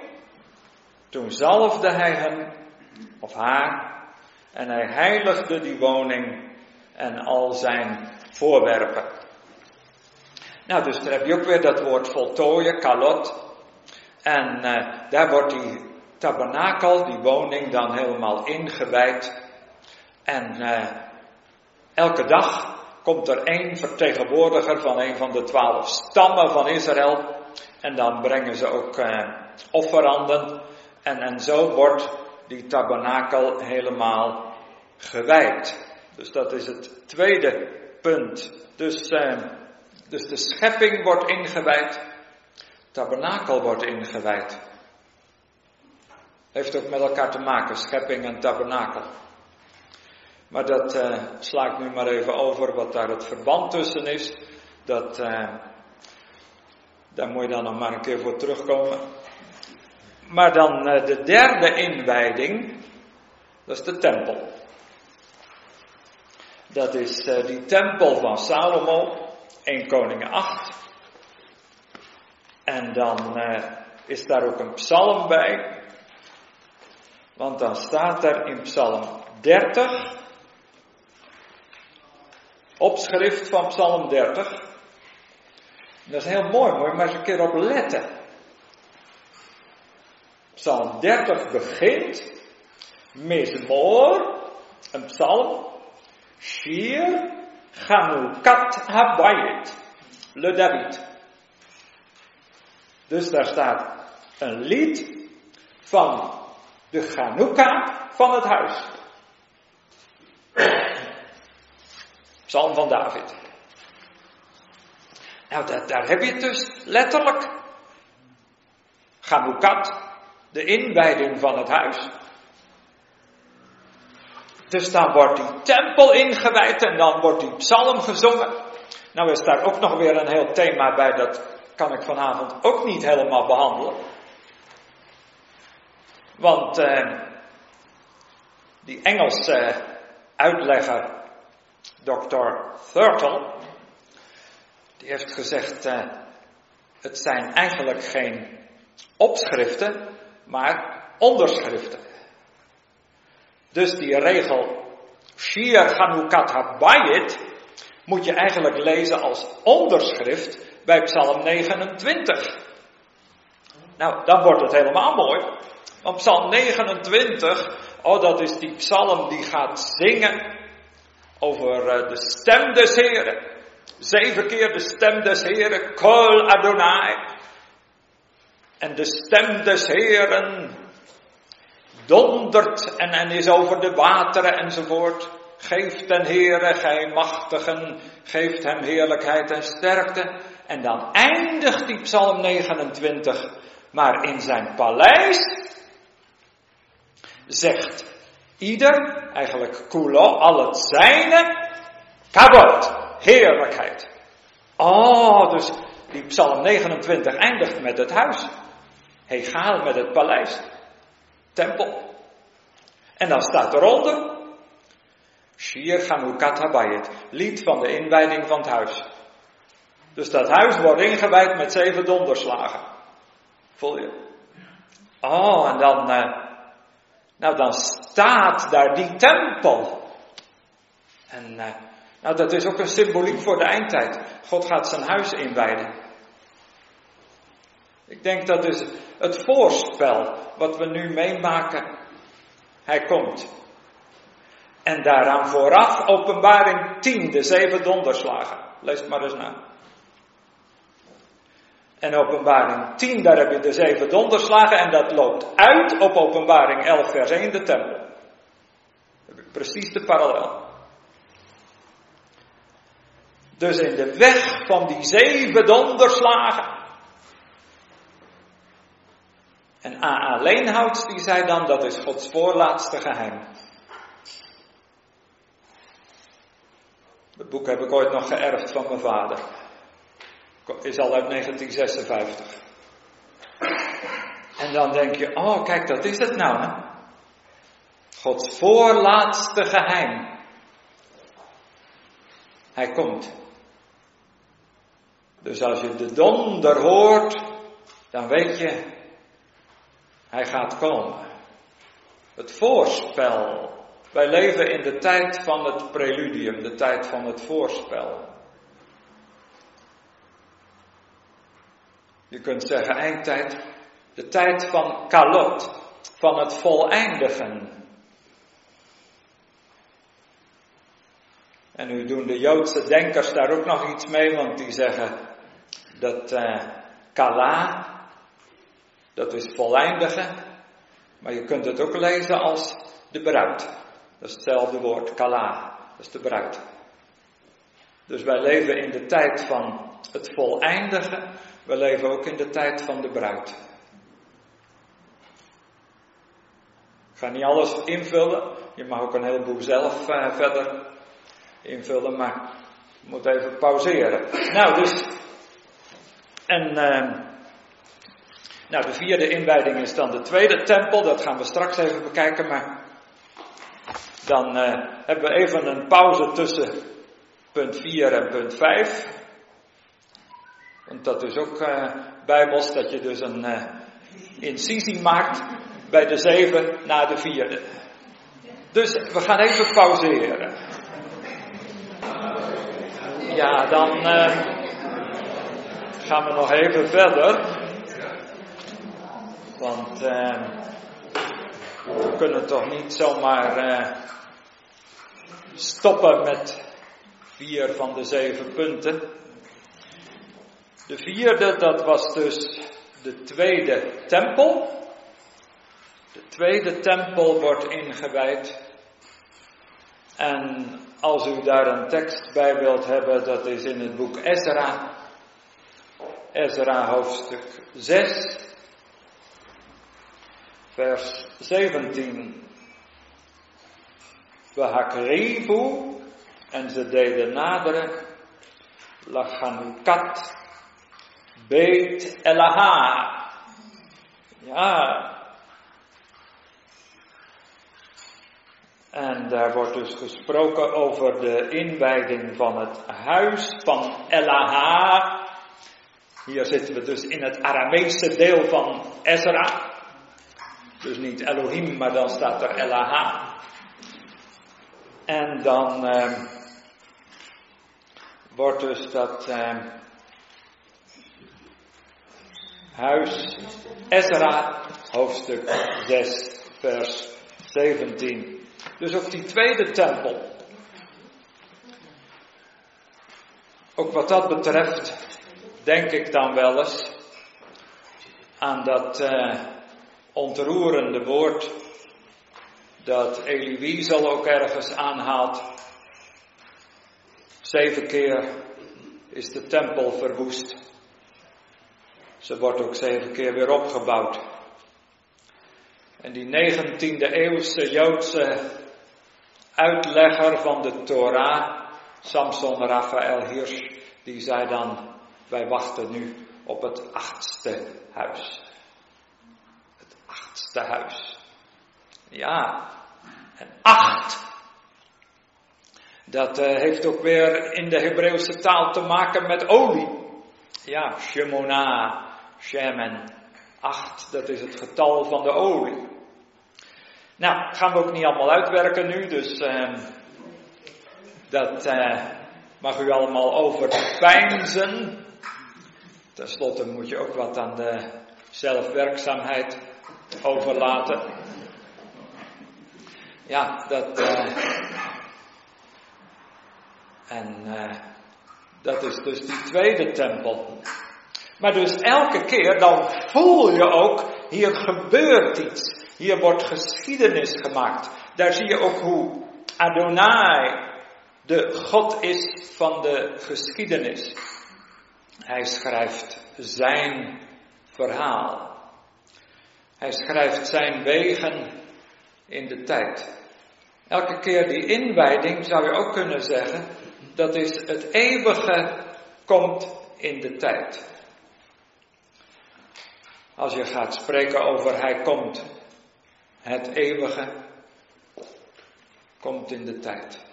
Toen zalfde hij hem, of haar, en hij heiligde die woning en al zijn voorwerpen. Nou, dus daar heb je ook weer dat woord voltooien, kalot. En uh, daar wordt die tabernakel, die woning, dan helemaal ingewijd. En uh, elke dag komt er één vertegenwoordiger van een van de twaalf stammen van Israël. En dan brengen ze ook uh, offeranden. En, en zo wordt die tabernakel helemaal gewijd. Dus dat is het tweede punt. Dus, uh, dus de schepping wordt ingewijd. Tabernakel wordt ingewijd. Heeft ook met elkaar te maken, schepping en tabernakel. Maar dat uh, sla ik nu maar even over, wat daar het verband tussen is. Dat, uh, daar moet je dan nog maar een keer voor terugkomen. Maar dan uh, de derde inwijding, dat is de tempel. Dat is die tempel van Salomo, 1 Koningen 8. En dan is daar ook een psalm bij. Want dan staat er in Psalm 30, opschrift van Psalm 30. Dat is heel mooi, moet je maar eens een keer op letten. Psalm 30 begint, Mizmor, een psalm, Shir, Chanukat Habayit, Le David. Dus daar staat een lied van de Chanukka van het huis. Psalm van David. Nou, dat, daar heb je het dus letterlijk. Chanukat, de inwijding van het huis. Dus dan wordt die tempel ingewijd en dan wordt die psalm gezongen. Nou is daar ook nog weer een heel thema bij, dat kan ik vanavond ook niet helemaal behandelen. Want eh, die Engelse uitlegger, Dr. Thurtle, die heeft gezegd, uh, het zijn eigenlijk geen opschriften, maar onderschriften. Dus die regel Shir Chanukat Habayit moet je eigenlijk lezen als onderschrift bij Psalm 29. Nou, dan wordt het helemaal mooi. Want Psalm 29, oh dat is die psalm die gaat zingen over uh, de stem des Heren. Zeven keer de stem des Heren, Kol Adonai. En de stem des Heren dondert en, en is over de wateren enzovoort. Geeft ten Heere, gij machtigen, geeft hem heerlijkheid en sterkte. En dan eindigt die psalm 29, maar in zijn paleis zegt ieder, eigenlijk kulo, al het zijne, kabot, heerlijkheid. Oh, dus die psalm 29 eindigt met het huis. Hegaal met het paleis. Tempel. En dan staat eronder, Shir Chanukat Habayit, lied van de inwijding van het huis. Dus dat huis wordt ingewijd met zeven donderslagen. Voel je? Oh, en dan, uh, nou, dan staat daar die tempel. En uh, nou, dat is ook een symboliek voor de eindtijd. God gaat zijn huis inwijden. Ik denk dat is het voorspel wat we nu meemaken. Hij komt. En daaraan vooraf openbaring 10, de zeven donderslagen. Lees het maar eens na. En openbaring 10, daar heb je de zeven donderslagen en dat loopt uit op openbaring 11 vers 1, de tempel. Precies de parallel. Dus in de weg van die zeven donderslagen. En A.A. Leenhouts die zei dan, dat is Gods voorlaatste geheim. Het boek heb ik ooit nog geërfd van mijn vader is al uit 1956. En dan denk je, oh kijk, dat is het nou. Hè? Gods voorlaatste geheim. Hij komt. Dus als je de donder hoort, dan weet je, Hij gaat komen. Het voorspel. Wij leven in de tijd van het preludium, de tijd van het voorspel. Je kunt zeggen eindtijd, de tijd van kalot, van het voleindigen. En nu doen de Joodse denkers daar ook nog iets mee, want die zeggen dat uh, kala, dat is voleindigen, maar je kunt het ook lezen als de bruid. Dat is hetzelfde woord, kala, dat is de bruid. Dus wij leven in de tijd van het voleindigen, we leven ook in de tijd van de bruid. Ik ga niet alles invullen, je mag ook een heleboel zelf uh, verder invullen, maar ik moet even pauzeren. Nou, dus. En. Uh, nou, de vierde inwijding is dan de tweede tempel, dat gaan we straks even bekijken, maar. Dan uh, hebben we even een pauze tussen punt 4 en punt 5. Want dat is ook uh, bijbels, dat je dus een uh, incisie maakt bij de zeven na de vierde. Dus we gaan even pauzeren. Ja, dan gaan we nog even verder. Want uh, we kunnen toch niet zomaar uh, stoppen met vier van de zeven punten. De vierde, dat was dus de tweede tempel. De tweede tempel wordt ingewijd. En als u daar een tekst bij wilt hebben, dat is in het boek Ezra. Ezra hoofdstuk 6, vers 17. We hakrivu, en ze deden naderen, lachanukat, beet elaha. Ja, En daar wordt dus gesproken over de inwijding van het huis van Elaha. Hier zitten we dus in het Arameese deel van Ezra. Dus niet Elohim, maar dan staat er Elaha. En dan eh, wordt dus dat eh, huis Ezra, hoofdstuk 6, vers 17. Dus ook die tweede tempel. Ook wat dat betreft, denk ik dan wel eens aan dat uh, ontroerende woord dat Elie ook ergens aanhaalt. Zeven keer is de tempel verwoest. Ze wordt ook zeven keer weer opgebouwd. En die 19e eeuwse Joodse uitlegger van de Torah, Samson Raphaël Hirsch, die zei dan, wij wachten nu op het achtste huis. Achtste huis. Ja, en acht. Dat uh, heeft ook weer in de Hebreeuwse taal te maken met olie. Ja, Shemona, Shemen. Acht, dat is het getal van de olie. Nou, gaan we ook niet allemaal uitwerken nu, dus uh, dat uh, mag u allemaal overpijnzen. Ten slotte moet je ook wat aan de zelfwerkzaamheid overlaten. Ja, dat. Uh, en dat is dus die tweede tempel. Maar dus elke keer dan voel je ook, hier gebeurt iets. Hier wordt geschiedenis gemaakt. Daar zie je ook hoe Adonai de God is van de geschiedenis. Hij schrijft zijn verhaal. Hij schrijft zijn wegen in de tijd. Elke keer die inwijding zou je ook kunnen zeggen, dat is het eeuwige komt in de tijd. Als je gaat spreken over hij komt, het eeuwige komt in de tijd.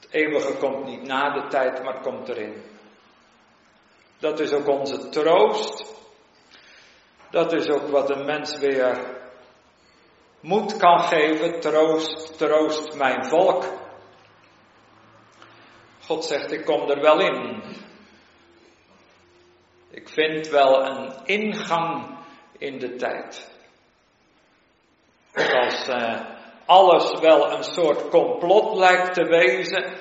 Het eeuwige komt niet na de tijd, maar komt erin. Dat is ook onze troost. Dat is ook wat een mens weer moed kan geven. Troost, troost mijn volk. God zegt, ik kom er wel in. Ik vind wel een ingang in de tijd. Als uh, alles wel een soort complot lijkt te wezen,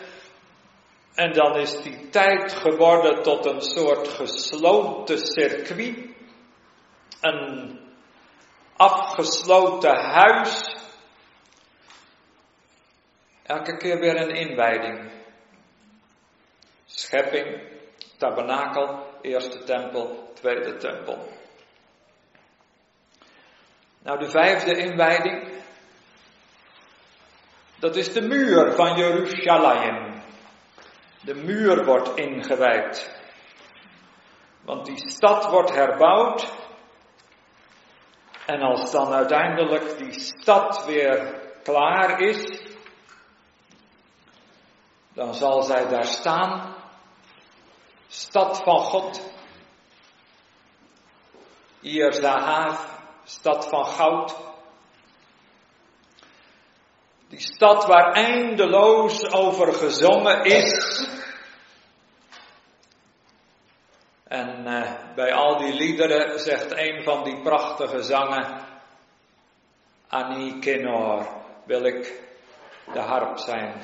en dan is die tijd geworden tot een soort gesloten circuit, een afgesloten huis, elke keer weer een inwijding. Schepping, tabernakel, eerste tempel, tweede tempel. Nou, de vijfde inwijding, dat is de muur van Jeruzalem. De muur wordt ingewijd. Want die stad wordt herbouwd. En als dan uiteindelijk die stad weer klaar is, dan zal zij daar staan. Stad van God. Hier Zahav, stad van goud. Die stad waar eindeloos over gezongen is. En uh, bij al die liederen zegt een van die prachtige zangen, Kenor, wil ik de harp zijn.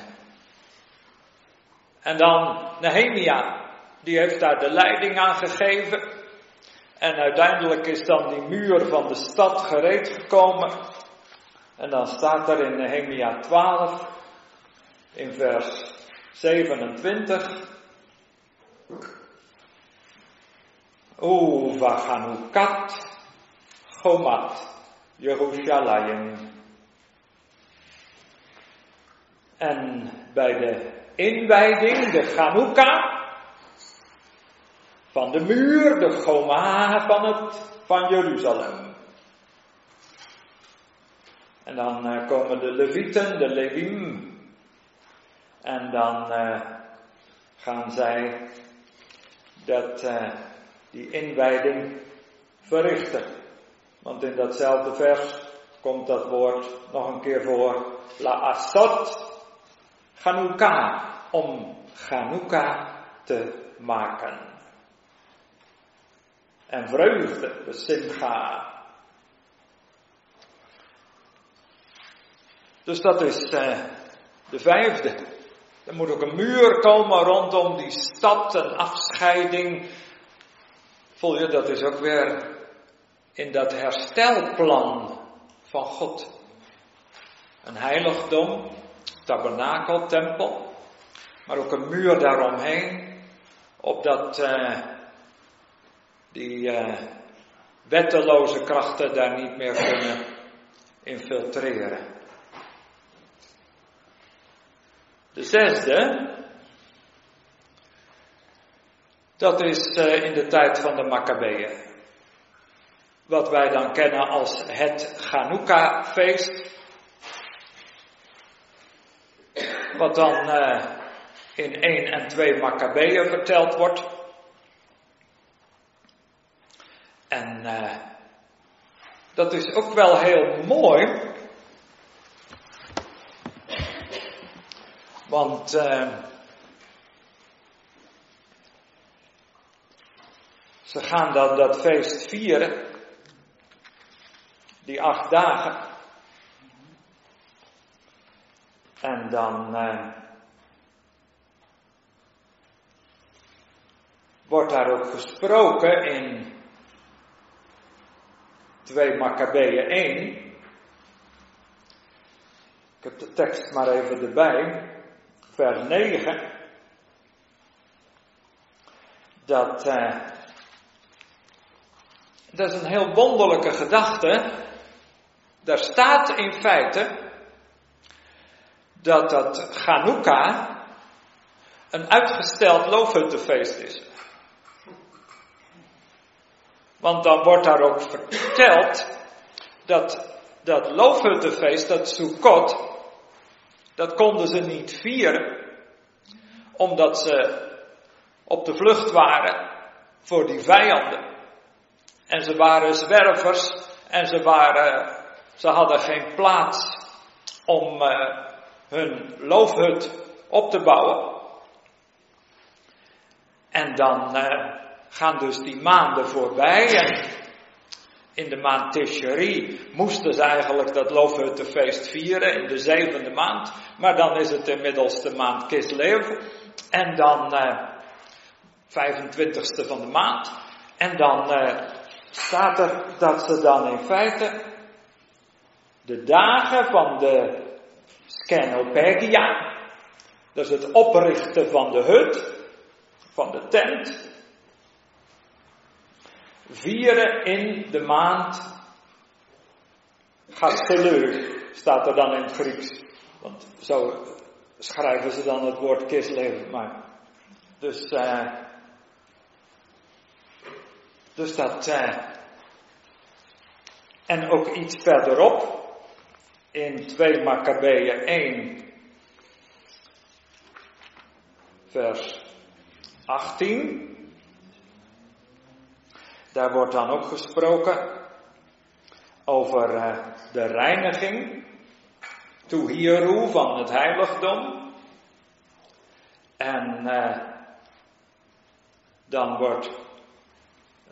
En dan Nehemia, die heeft daar de leiding aan gegeven. En uiteindelijk is dan die muur van de stad gereed gekomen. En dan staat er in Nehemia 12, in vers 27. Uvachanukat Chomat Jeruzalem. En bij de inwijding, de Chanukka, van de muur, de Choma van, van Jeruzalem. En dan uh, komen de Levieten, de Levim. En dan uh, gaan zij dat, uh, die inwijding verrichten. Want in datzelfde vers komt dat woord nog een keer voor. La asot Chanukka, om Chanukka te maken. En vreugde, de simcha. Dus dat is uh, de vijfde. Er moet ook een muur komen rondom die stad, een afscheiding. Voel je, dat is ook weer in dat herstelplan van God. Een heiligdom, tabernakel, tempel, maar ook een muur daaromheen, opdat uh, die uh, wetteloze krachten daar niet meer kunnen infiltreren. De zesde, dat is uh, in de tijd van de Maccabeeën. Wat wij dan kennen als het Chanukka-feest. Wat dan uh, in 1 en 2 Maccabeeën verteld wordt. En uh, dat is ook wel heel mooi. Want ze gaan dan dat feest vieren. Die acht dagen. En dan uh, wordt daar ook gesproken in 2 Maccabeeën 1. Ik heb de tekst maar even erbij. Vers 9. Dat, uh, dat is een heel wonderlijke gedachte. Daar staat in feite dat dat Chanukka een uitgesteld loofhuttenfeest is. Want dan wordt daar ook verteld dat dat loofhuttenfeest, dat Sukkot, dat konden ze niet vieren, omdat ze op de vlucht waren voor die vijanden. En ze waren zwervers en ze, waren, ze hadden geen plaats om uh, hun loofhut op te bouwen. En dan uh, gaan dus die maanden voorbij en in de maand Tishri moesten ze eigenlijk dat loofhuttenfeest vieren in de zevende maand. Maar dan is het inmiddels de maand Kislev. En dan uh, 25ste van de maand. En dan staat er dat ze dan in feite de dagen van de Scenopegia, dat is het oprichten van de hut, van de tent, vieren in de maand Gasteleu, staat er dan in het Grieks. Want zo schrijven ze dan het woord Kislev maar. Dus, uh, dus dat. Uh, en ook iets verderop, in 2 Maccabeeën 1, vers 18. Daar wordt dan ook gesproken over uh, de reiniging, Toehieru van het heiligdom. En uh, dan wordt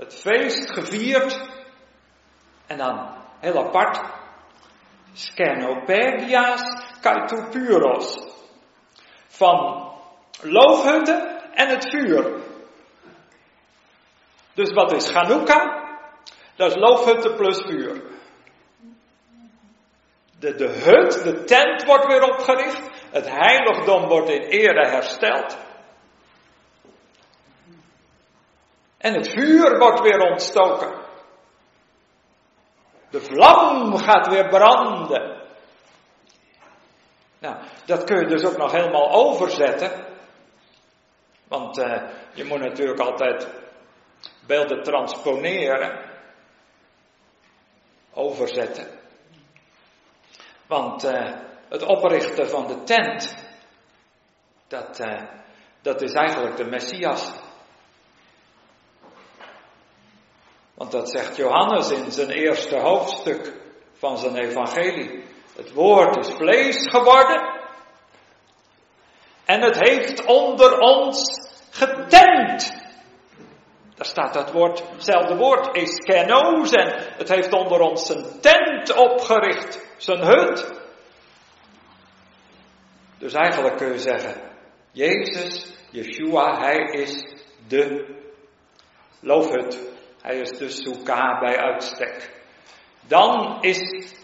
het feest gevierd en dan heel apart, Skenopegias Kaitopyros. Van loofhutten en het vuur. Dus wat is Chanukka? Dat is loofhutten plus vuur. De, de hut, de tent wordt weer opgericht. Het heiligdom wordt in ere hersteld. En het vuur wordt weer ontstoken. De vlam gaat weer branden. Nou, dat kun je dus ook nog helemaal overzetten. Want uh, je moet natuurlijk altijd beelden transponeren, overzetten. Want uh, het oprichten van de tent, dat, uh, dat is eigenlijk de Messias. Want dat zegt Johannes in zijn eerste hoofdstuk van zijn evangelie. Het woord is vlees geworden. En het heeft onder ons getent. Daar staat dat woord, hetzelfde woord, eskenos. En het heeft onder ons zijn tent opgericht, zijn hut. Dus eigenlijk kun je zeggen, Jezus, Yeshua, hij is de loofhut. Hij is de soeka bij uitstek. Dan is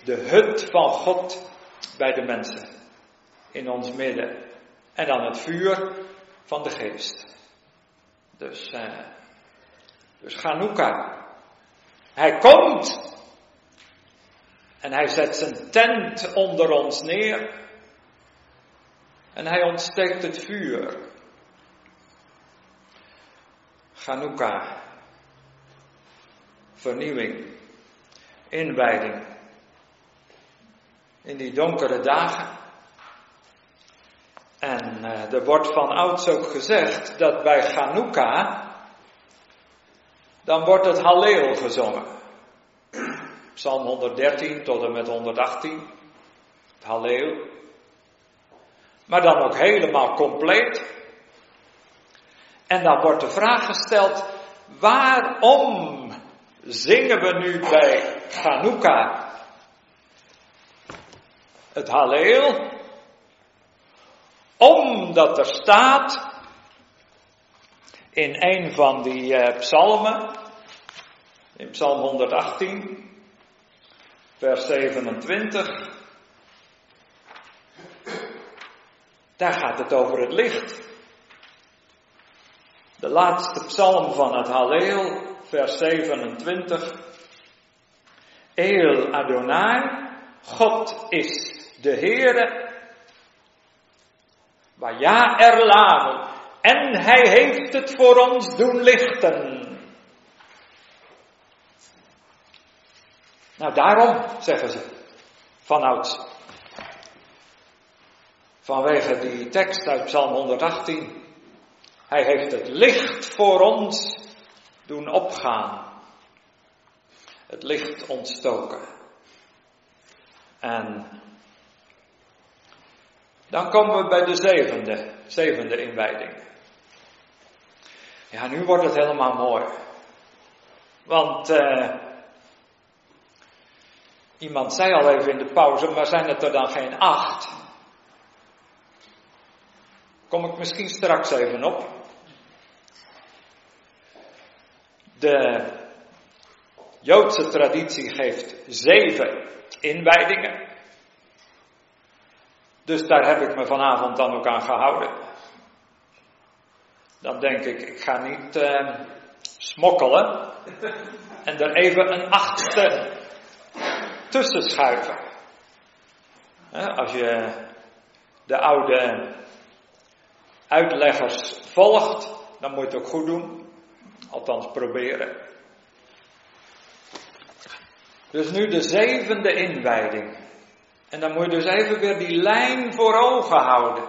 de hut van God bij de mensen in ons midden. En dan het vuur van de geest. Dus, uh, dus Chanukka. Hij komt. En hij zet zijn tent onder ons neer. En hij ontsteekt het vuur. Chanukka. Vernieuwing. Inwijding. In die donkere dagen. En uh, er wordt van ouds ook gezegd dat bij Chanukka dan wordt het Halleel gezongen. Psalm 113 tot en met 118. Het. Maar dan ook helemaal compleet. En dan wordt de vraag gesteld, waarom zingen we nu bij Chanukka het Halleel? Omdat er staat in een van die uh, psalmen, in Psalm 118, vers 27. Daar gaat het over het licht. De laatste psalm van het Halleel, vers 27. El Adonai, God is de Heere. Waja erlamu, en hij heeft het voor ons doen lichten. Nou, daarom, zeggen ze, vanouds. Vanwege die tekst uit Psalm 118. Hij heeft het licht voor ons doen opgaan. het licht ontstoken. En dan komen we bij de zevende, zevende inwijding. Ja, nu wordt het helemaal mooi. Want uh, iemand zei al even in de pauze, maar zijn het er dan geen acht? Kom ik misschien straks even op. De Joodse traditie geeft zeven inwijdingen. Dus daar heb ik me vanavond dan ook aan gehouden. Dan denk ik, ik ga niet uh, smokkelen en er even een achtste tussen schuiven. Als je de oude uitleggers volgt, dan moet je het ook goed doen. Althans proberen. Dus nu de zevende inwijding. En dan moet je dus even weer die lijn voor ogen houden.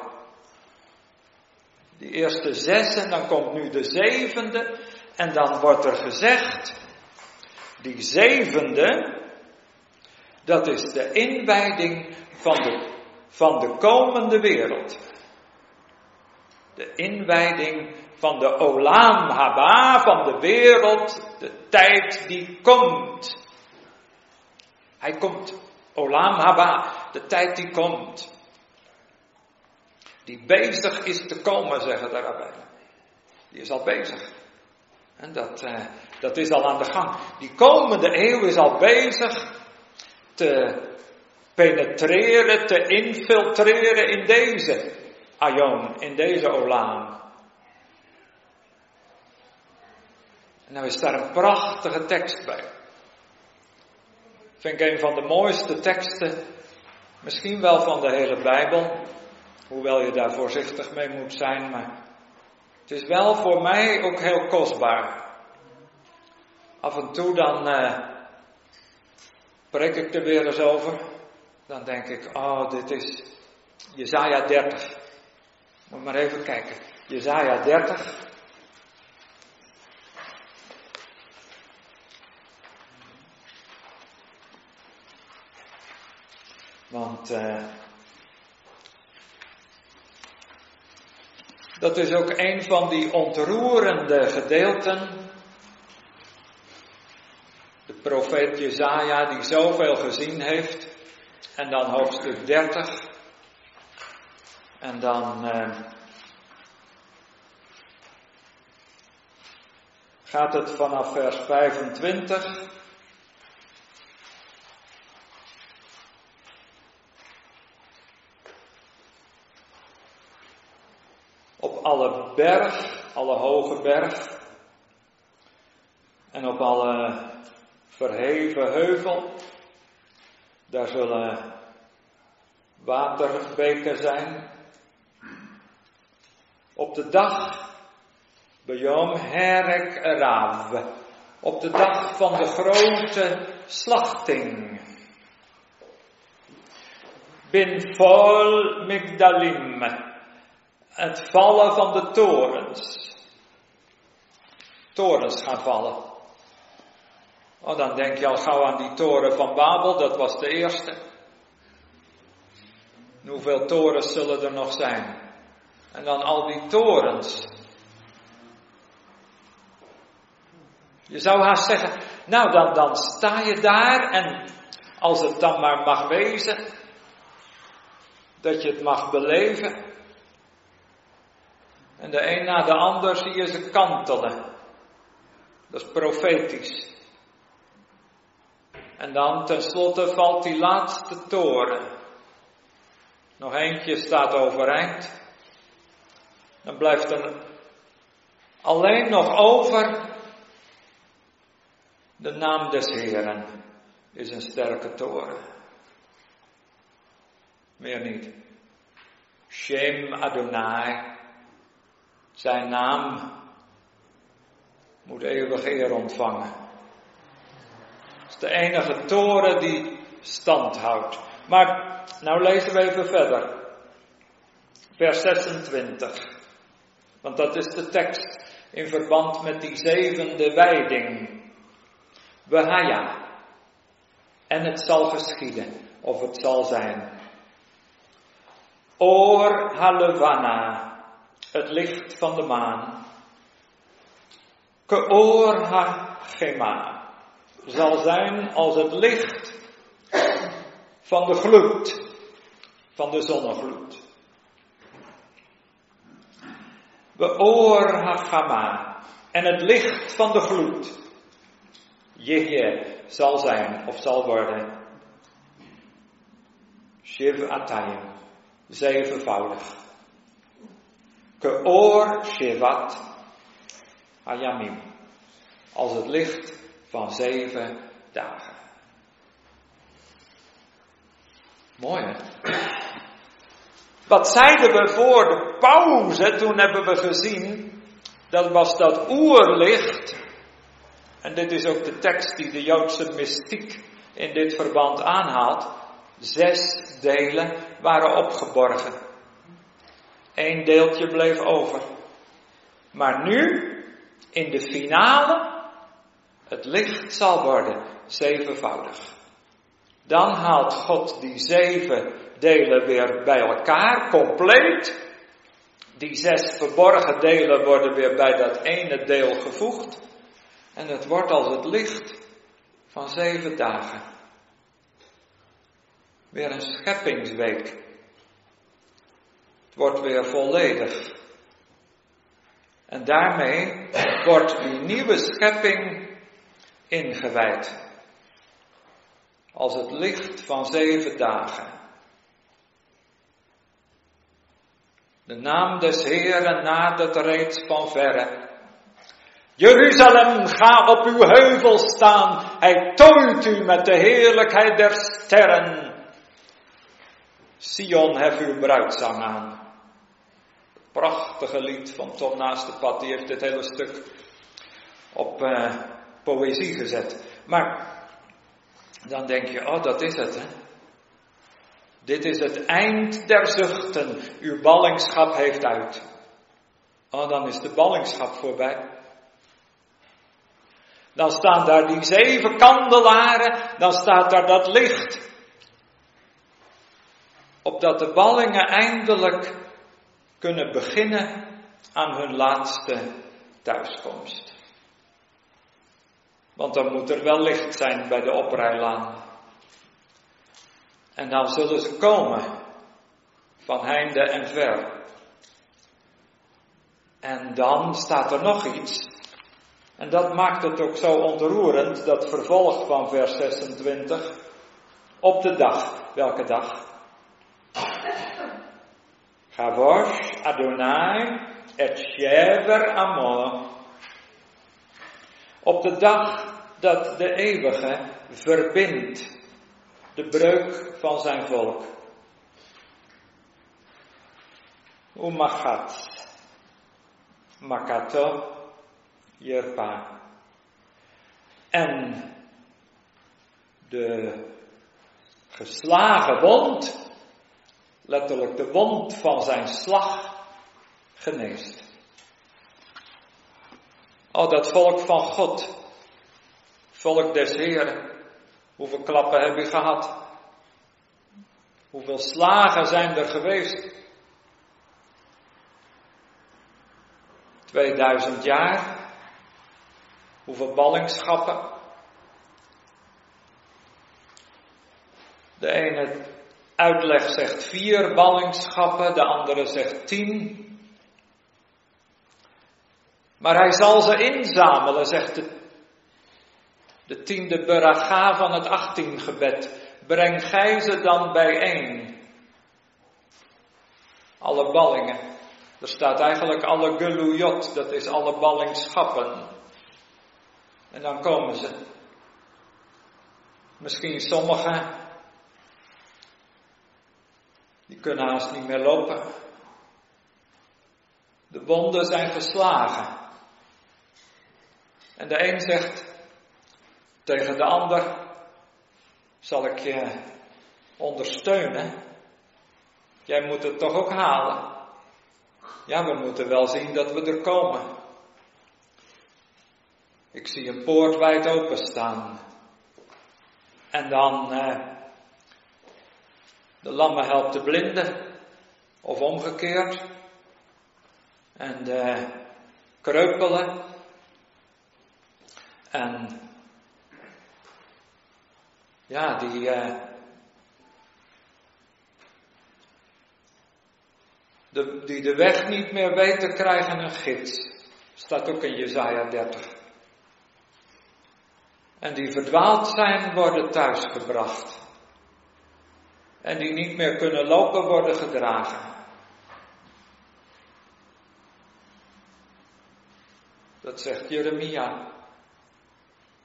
Die eerste zes en dan komt nu de zevende. En dan wordt er gezegd, die zevende, dat is de inwijding van de, van de komende wereld. De inwijding van de Olam Haba, van de wereld, de tijd die komt. Hij komt. Olam Haba, de tijd die komt. Die bezig is te komen, zeggen de. Die is al bezig. En dat, uh, dat is al aan de gang. Die komende eeuw is al bezig te penetreren, te infiltreren in deze Aion, in deze Olam. En nou is daar een prachtige tekst bij. Vind ik een van de mooiste teksten, misschien wel van de hele Bijbel. Hoewel je daar voorzichtig mee moet zijn, maar het is wel voor mij ook heel kostbaar. Af en toe dan preek ik er weer eens over. Dan denk ik, oh, dit is Jezaja 30. Moet maar even kijken. Jezaja 30. Want uh, dat is ook een van die ontroerende gedeelten. De profeet Jezaja die zoveel gezien heeft. En dan hoofdstuk 30. En dan uh, gaat het vanaf vers 25 alle berg, alle hoge berg en op alle verheven heuvel. Daar zullen waterbeken zijn. Op de dag Bejom Herek Rav. Op de dag van de grote slachting. Bin vol Migdalim het vallen van de torens. Torens gaan vallen. Oh, dan denk je al gauw aan die toren van Babel, dat was de eerste. hoeveel torens zullen er nog zijn? En dan al die torens. Je zou haast zeggen, nou dan, dan sta je daar en als het dan maar mag wezen, dat je het mag beleven, en de een na de ander zie je ze kantelen. Dat is profetisch. En dan tenslotte valt die laatste toren. Nog eentje staat overeind. Dan blijft er alleen nog over de naam des Heren. Is een sterke toren. Meer niet. Shem Adonai. Zijn naam moet eeuwig eer ontvangen. Het is de enige toren die stand houdt. Maar nou lezen we even verder. Vers 26. Want dat is de tekst in verband met die zevende wijding. Wehaya. En het zal geschieden, of het zal zijn. Oor halevana, het licht van de maan. Keor ha-gema, zal zijn als het licht van de gloed, van de zonnegloed. Beoor ha-gama, en het licht van de gloed. Jehje zal zijn of zal worden. Shiv atayim, zevenvoudig. Keor shivat ayamim, als het licht van zeven dagen. Mooi hè? Wat zeiden we voor de pauze? Toen hebben we gezien, dat was dat oerlicht. En dit is ook de tekst die de Joodse mystiek in dit verband aanhaalt. Zes delen waren opgeborgen. Eén deeltje bleef over. Maar nu, in de finale, het licht zal worden zevenvoudig. Dan haalt God die zeven delen weer bij elkaar, compleet. Die zes verborgen delen worden weer bij dat ene deel gevoegd. En het wordt als het licht van zeven dagen. Weer een scheppingsweek. Wordt weer volledig. En daarmee wordt die nieuwe schepping ingewijd. Als het licht van zeven dagen. De naam des Heeren nadert reeds van verre. Jeruzalem, ga op uw heuvel staan. Hij tooit u met de heerlijkheid der sterren. Sion, hef uw bruidzang aan. Prachtige lied van Tom Naast de Pad, die heeft dit hele stuk op uh, poëzie gezet. Maar dan denk je, oh dat is het hè. Dit is het eind der zuchten. Uw ballingschap heeft uit. Oh, dan is de ballingschap voorbij. Dan staan daar die zeven kandelaren, dan staat daar dat licht. Opdat de ballingen eindelijk kunnen beginnen aan hun laatste thuiskomst. Want dan moet er wel licht zijn bij de oprijlaan. En dan zullen ze komen van heinde en ver. En dan staat er nog iets. En dat maakt het ook zo ontroerend, dat vervolg van vers 26. Op de dag. Welke dag? Gavosh Adonai et Shever Amor. Op de dag dat de eeuwige verbindt de breuk van zijn volk. Umachat, Makato, Jerpa. En de geslagen wond, letterlijk de wond van zijn slag, geneest. Oh, dat volk van God, volk des Heren, Hoeveel klappen heb je gehad? Hoeveel slagen zijn er geweest? 2000 jaar. Hoeveel ballingschappen? De ene uitleg zegt vier ballingschappen, de andere zegt tien. Maar hij zal ze inzamelen, zegt de de tiende beraga van het achttien gebed. Breng gij ze dan bijeen. Alle ballingen. Er staat eigenlijk alle gelujot, dat is alle ballingschappen. En dan komen ze. Misschien sommigen, die kunnen haast niet meer lopen. De wonden zijn geslagen. En de een zegt, tegen de ander zal ik je ondersteunen. Jij moet het toch ook halen. Ja, we moeten wel zien dat we er komen. Ik zie een poort wijd openstaan. En dan uh, de lammen helpt de blinden, of omgekeerd. En de kreupelen. En ja, die. Uh, de, die de weg niet meer weten, krijgen een gids. Staat ook in Jezaja 30. En die verdwaald zijn, worden thuisgebracht. En die niet meer kunnen lopen, worden gedragen. Dat zegt Jeremia.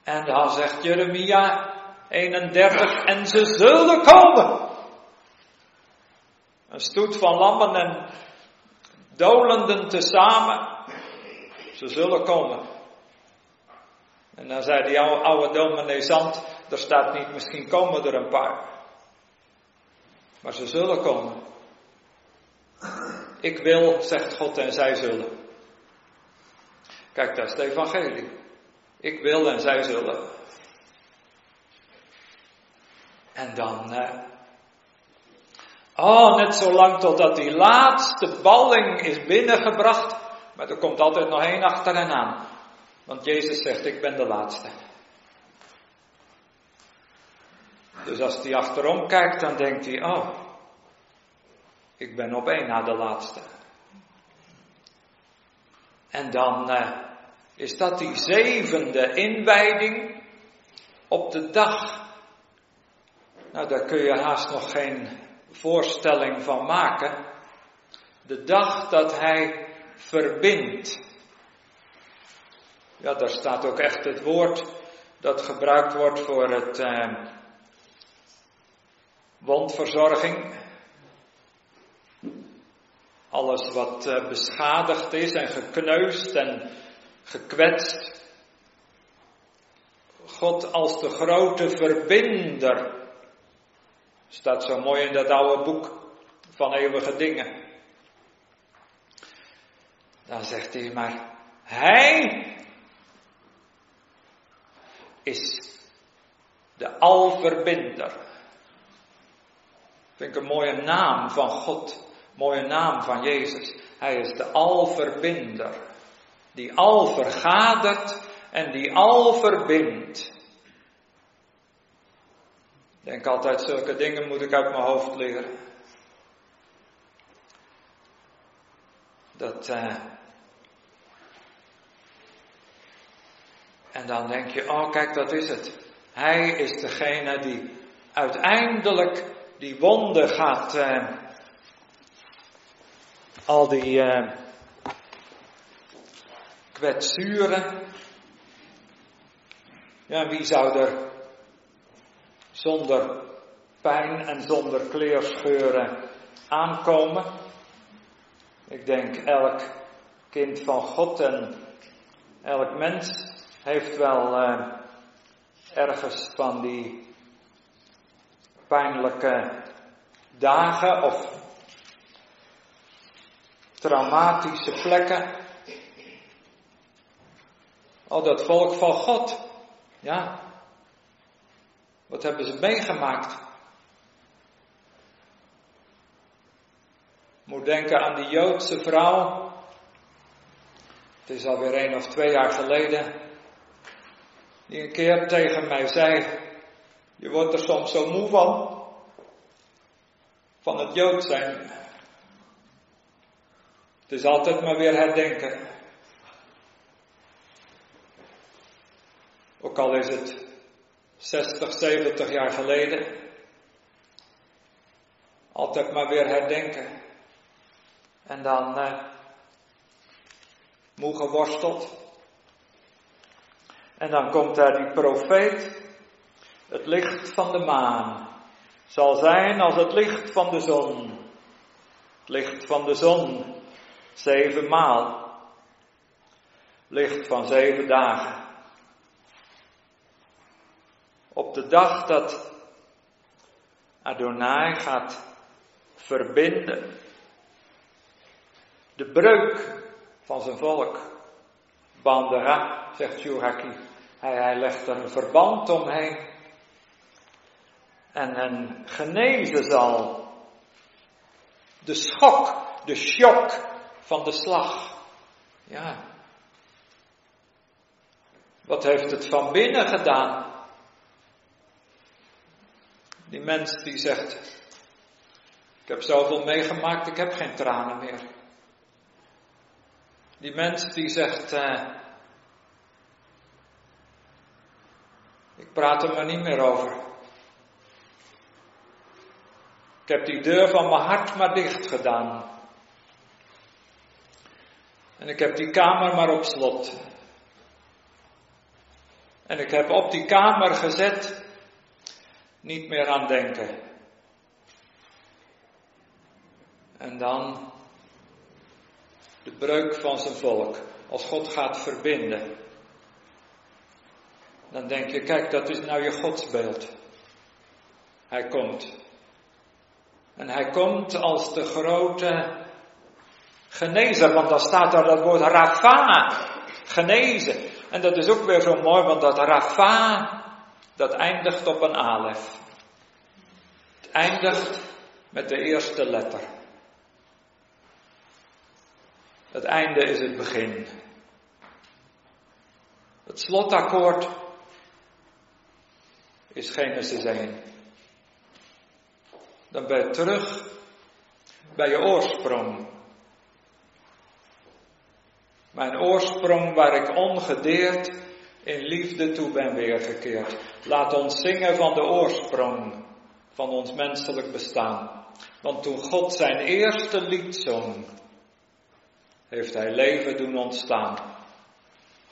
En dan zegt Jeremia 31, en ze zullen komen. Een stoet van lammen en dolenden tezamen. Ze zullen komen. En dan zei die oude, oude dominee Zand, er staat niet, misschien komen er een paar. Maar ze zullen komen. Ik wil, zegt God, en zij zullen. Kijk, dat is het evangelie. Ik wil en zij zullen. En dan, eh, oh, net zo lang totdat die laatste balling is binnengebracht. Maar er komt altijd nog één achter hen aan. Want Jezus zegt, ik ben de laatste. Dus als hij achterom kijkt, dan denkt hij, oh, ik ben op één na de laatste. En dan uh, is dat die zevende inwijding op de dag. Nou, daar kun je haast nog geen voorstelling van maken. De dag dat hij verbindt. Ja, daar staat ook echt het woord dat gebruikt wordt voor het eh, wondverzorging. Alles wat eh, beschadigd is en gekneusd en gekwetst. God als de grote verbinder. Staat zo mooi in dat oude boek van eeuwige dingen. Dan zegt hij maar, hij is de alverbinder. Vind ik een mooie naam van God, mooie naam van Jezus. Hij is de alverbinder, die al vergadert en die al verbindt. Ik denk altijd, zulke dingen moet ik uit mijn hoofd leren. Dat, uh, En dan denk je, oh kijk, dat is het. Hij is degene die uiteindelijk die wonden gaat, eh, al die eh, kwetsuren. Ja, wie zou er zonder pijn en zonder kleerscheuren aankomen? Ik denk elk kind van God en elk mens heeft wel uh, ergens van die pijnlijke dagen of traumatische plekken. Oh, dat volk van God. Ja. Wat hebben ze meegemaakt? Moet denken aan die Joodse vrouw. Het is alweer één of twee jaar geleden die een keer tegen mij zei, je wordt er soms zo moe van, van het Jood zijn. Het is altijd maar weer herdenken. Ook al is het 60, 70 jaar geleden. Altijd maar weer herdenken. En dan eh, moe geworsteld. En dan komt daar die profeet. Het licht van de maan zal zijn als het licht van de zon. Het licht van de zon, zevenmaal. Licht van zeven dagen. Op de dag dat Adonai gaat verbinden. De breuk van zijn volk. Bandera, zegt Juraki. Hij, hij legt er een verband omheen. En hen genezen zal. De schok, de shock van de slag. Ja. Wat heeft het van binnen gedaan? Die mens die zegt, ik heb zoveel meegemaakt, ik heb geen tranen meer. Die mens die zegt, uh, ik praat er maar niet meer over. Ik heb die deur van mijn hart maar dicht gedaan. En ik heb die kamer maar op slot. En ik heb op die kamer gezet, niet meer aan denken. En dan de breuk van zijn volk. Als God gaat verbinden. Dan denk je, kijk, dat is nou je godsbeeld. Hij komt. En hij komt als de grote genezer, want dan staat daar dat woord Rafa, genezen. En dat is ook weer zo mooi, want dat Rafa, dat eindigt op een alef. Het eindigt met de eerste letter. Het einde is het begin. Het slotakkoord is Genesis 1. Dan ben je terug bij je oorsprong. Mijn oorsprong waar ik ongedeerd in liefde toe ben weergekeerd. Laat ons zingen van de oorsprong van ons menselijk bestaan. Want toen God zijn eerste lied zong, heeft hij leven doen ontstaan.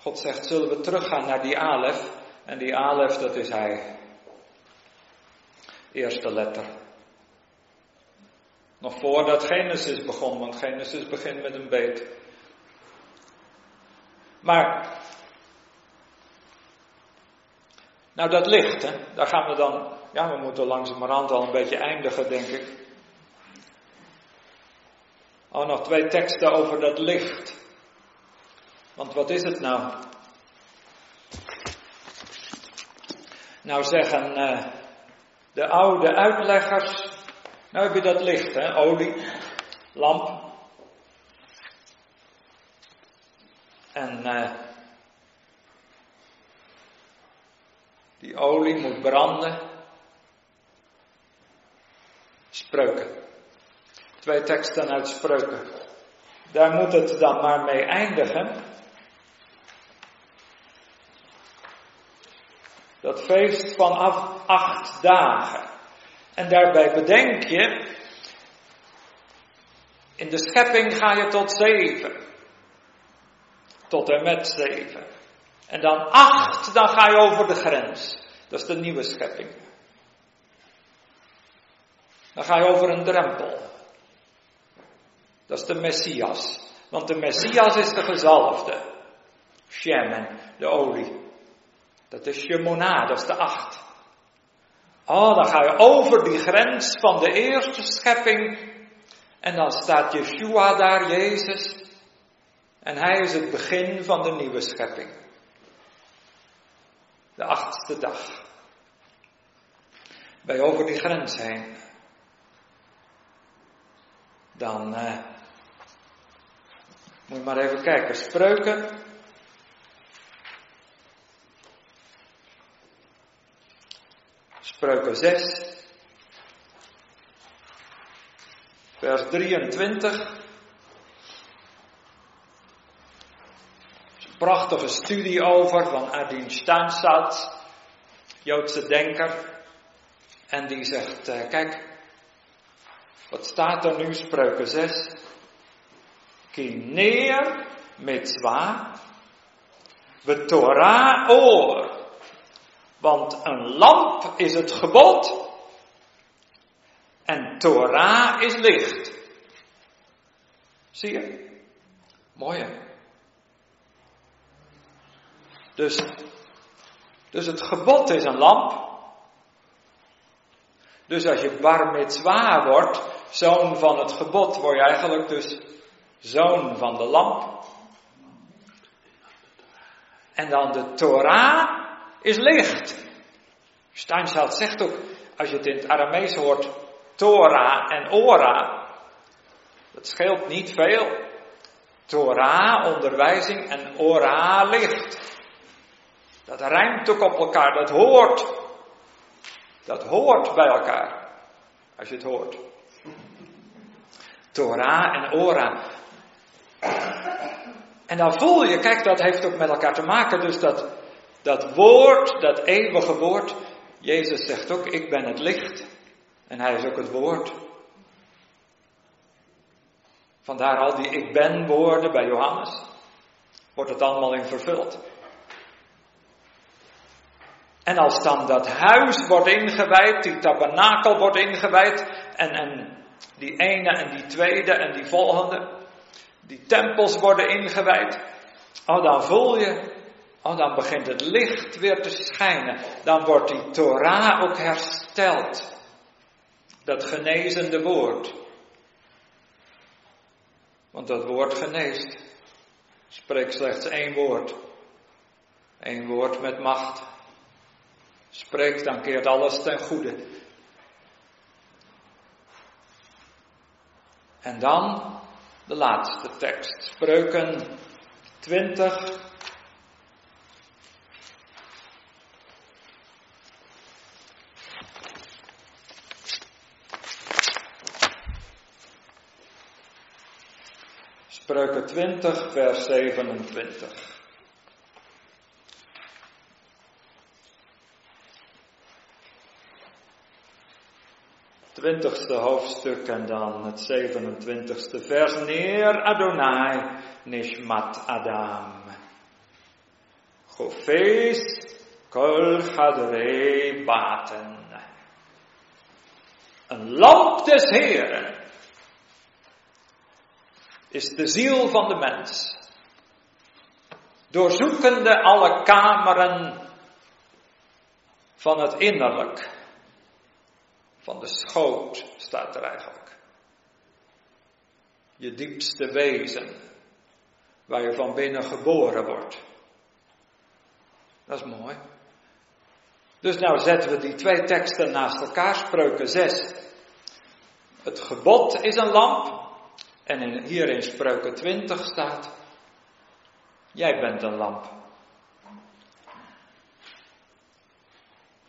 God zegt, zullen we teruggaan naar die Alef? En die Alef, dat is hij. Eerste letter. Nog voordat Genesis begon, want Genesis begint met een beet. Maar, nou dat licht, hè, daar gaan we dan, ja we moeten langzamerhand al een beetje eindigen denk ik. Oh, nog twee teksten over dat licht. Want wat is het nou? Nou zeggen uh, de oude uitleggers, nou heb je dat licht, hè, olie, lamp. En uh, die olie moet branden. Spreuken. Twee teksten uit spreuken. Daar moet het dan maar mee eindigen. Dat feest van acht dagen. En daarbij bedenk je, in de schepping ga je tot zeven. Tot en met zeven. En dan acht, dan ga je over de grens. Dat is de nieuwe schepping. Dan ga je over een drempel. Dat is de Messias. Want de Messias is de gezalfde. Shemen, de olie. Dat is Shemona, dat is de acht. Oh, dan ga je over die grens van de eerste schepping. En dan staat Yeshua daar, Jezus. En hij is het begin van de nieuwe schepping. De achtste dag. Bij over die grens heen. Dan uh, moet je maar even kijken. Spreuken. Spreuken 6. Vers 23. prachtige studie over van Adin Steinsaltz, Joodse denker. En die zegt, uh, kijk, wat staat er nu, spreuken 6? Kineer mitzwa, we Torah oor. Want een lamp is het gebod en Torah is licht. Zie je? Mooi hè? Dus, dus het gebod is een lamp. Dus als je bar mitzwa wordt, zoon van het gebod, word je eigenlijk dus zoon van de lamp. En dan de Torah is licht. Steinsaltz zegt ook, als je het in het Aramees hoort, Torah en Ora, dat scheelt niet veel. Torah, onderwijzing en Ora, licht. Dat rijmt ook op elkaar, dat hoort. Dat hoort bij elkaar, als je het hoort. Torah en Ora. En dan voel je, kijk, dat heeft ook met elkaar te maken. Dus dat, dat woord, dat eeuwige woord. Jezus zegt ook, ik ben het licht. En hij is ook het woord. Vandaar al die ik ben woorden bij Johannes. Wordt het allemaal in vervuld. En als dan dat huis wordt ingewijd, die tabernakel wordt ingewijd, en, en die ene en die tweede en die volgende, die tempels worden ingewijd, oh dan voel je, oh dan begint het licht weer te schijnen, dan wordt die Torah ook hersteld. Dat genezende woord. Want dat woord geneest. Spreek slechts één woord. Eén woord met macht. Spreek, dan keert alles ten goede. En dan de laatste tekst. Spreuken 20. Spreuken 20, vers 27. twintigste hoofdstuk en dan het 27ste vers. Neer Adonai Nishmat Adam. Gofees kol baten. Een lamp des Heren is de ziel van de mens. Doorzoekende alle kameren van het innerlijk van de schoot staat er eigenlijk. Je diepste wezen, waar je van binnen geboren wordt. Dat is mooi. Dus nou zetten we die twee teksten naast elkaar, spreuken 6. Het gebod is een lamp. En in, hier in spreuken 20 staat, jij bent een lamp.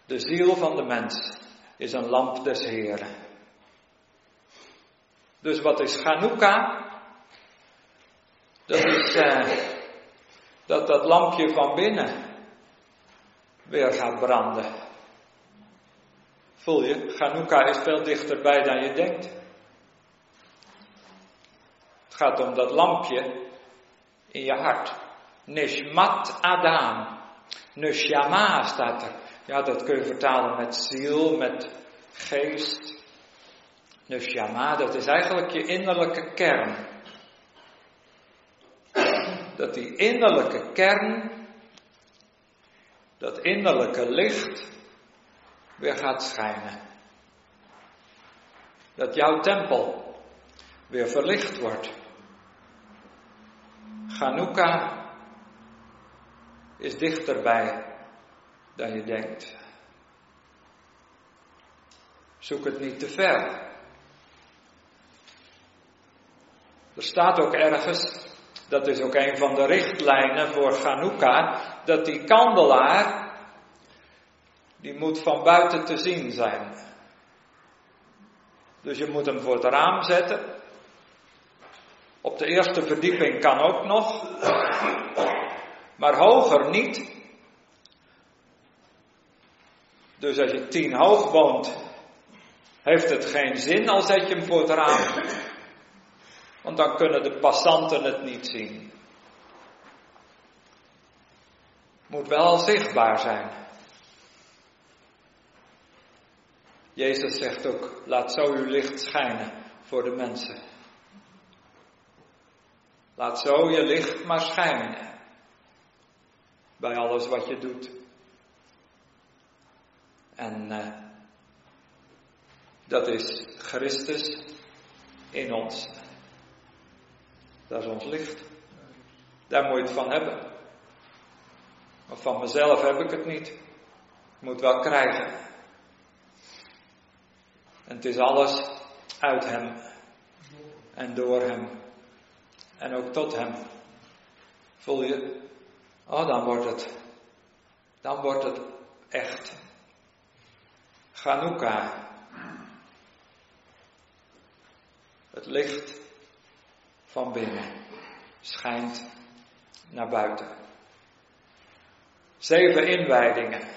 De ziel van de mens is een lamp des Heren. Dus wat is Chanukka? Dat is eh, dat dat lampje van binnen weer gaat branden. Voel je? Chanukka is veel dichterbij dan je denkt. Gaat om dat lampje in je hart. Nishmat Adam. Neshama staat er. Ja, dat kun je vertalen met ziel, met geest. Neshama, dat is eigenlijk je innerlijke kern. Dat die innerlijke kern, dat innerlijke licht, weer gaat schijnen. Dat jouw tempel weer verlicht wordt. Chanukka is dichterbij dan je denkt. Zoek het niet te ver. Er staat ook ergens, dat is ook een van de richtlijnen voor Chanukka, dat die kandelaar, die moet van buiten te zien zijn. Dus je moet hem voor het raam zetten. Op de eerste verdieping kan ook nog, maar hoger niet. Dus als je tien hoog woont, heeft het geen zin al zet je hem voor het raam. Want dan kunnen de passanten het niet zien. Moet wel zichtbaar zijn. Jezus zegt ook, laat zo uw licht schijnen voor de mensen. Laat zo je licht maar schijnen. Bij alles wat je doet. En uh, dat is Christus in ons. Dat is ons licht. Daar moet je het van hebben. Maar van mezelf heb ik het niet. Ik moet wel krijgen. En het is alles uit Hem en door Hem en ook tot Hem. Voel je? Oh, dan wordt het, dan wordt het echt. Chanukka. Het licht van binnen schijnt naar buiten. Zeven inwijdingen.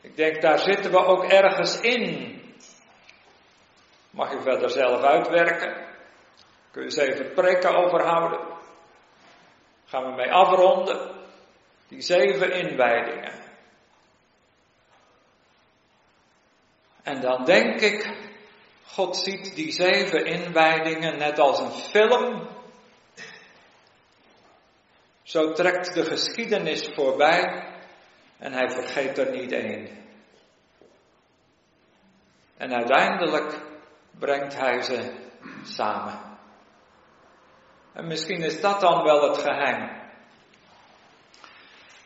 Ik denk, daar zitten we ook ergens in. Mag je verder zelf uitwerken. Kun je eens even preken overhouden. Gaan we mee afronden. Die zeven inwijdingen. En dan denk ik, God ziet die zeven inwijdingen net als een film. Zo trekt de geschiedenis voorbij en hij vergeet er niet één. En uiteindelijk brengt hij ze samen. En misschien is dat dan wel het geheim.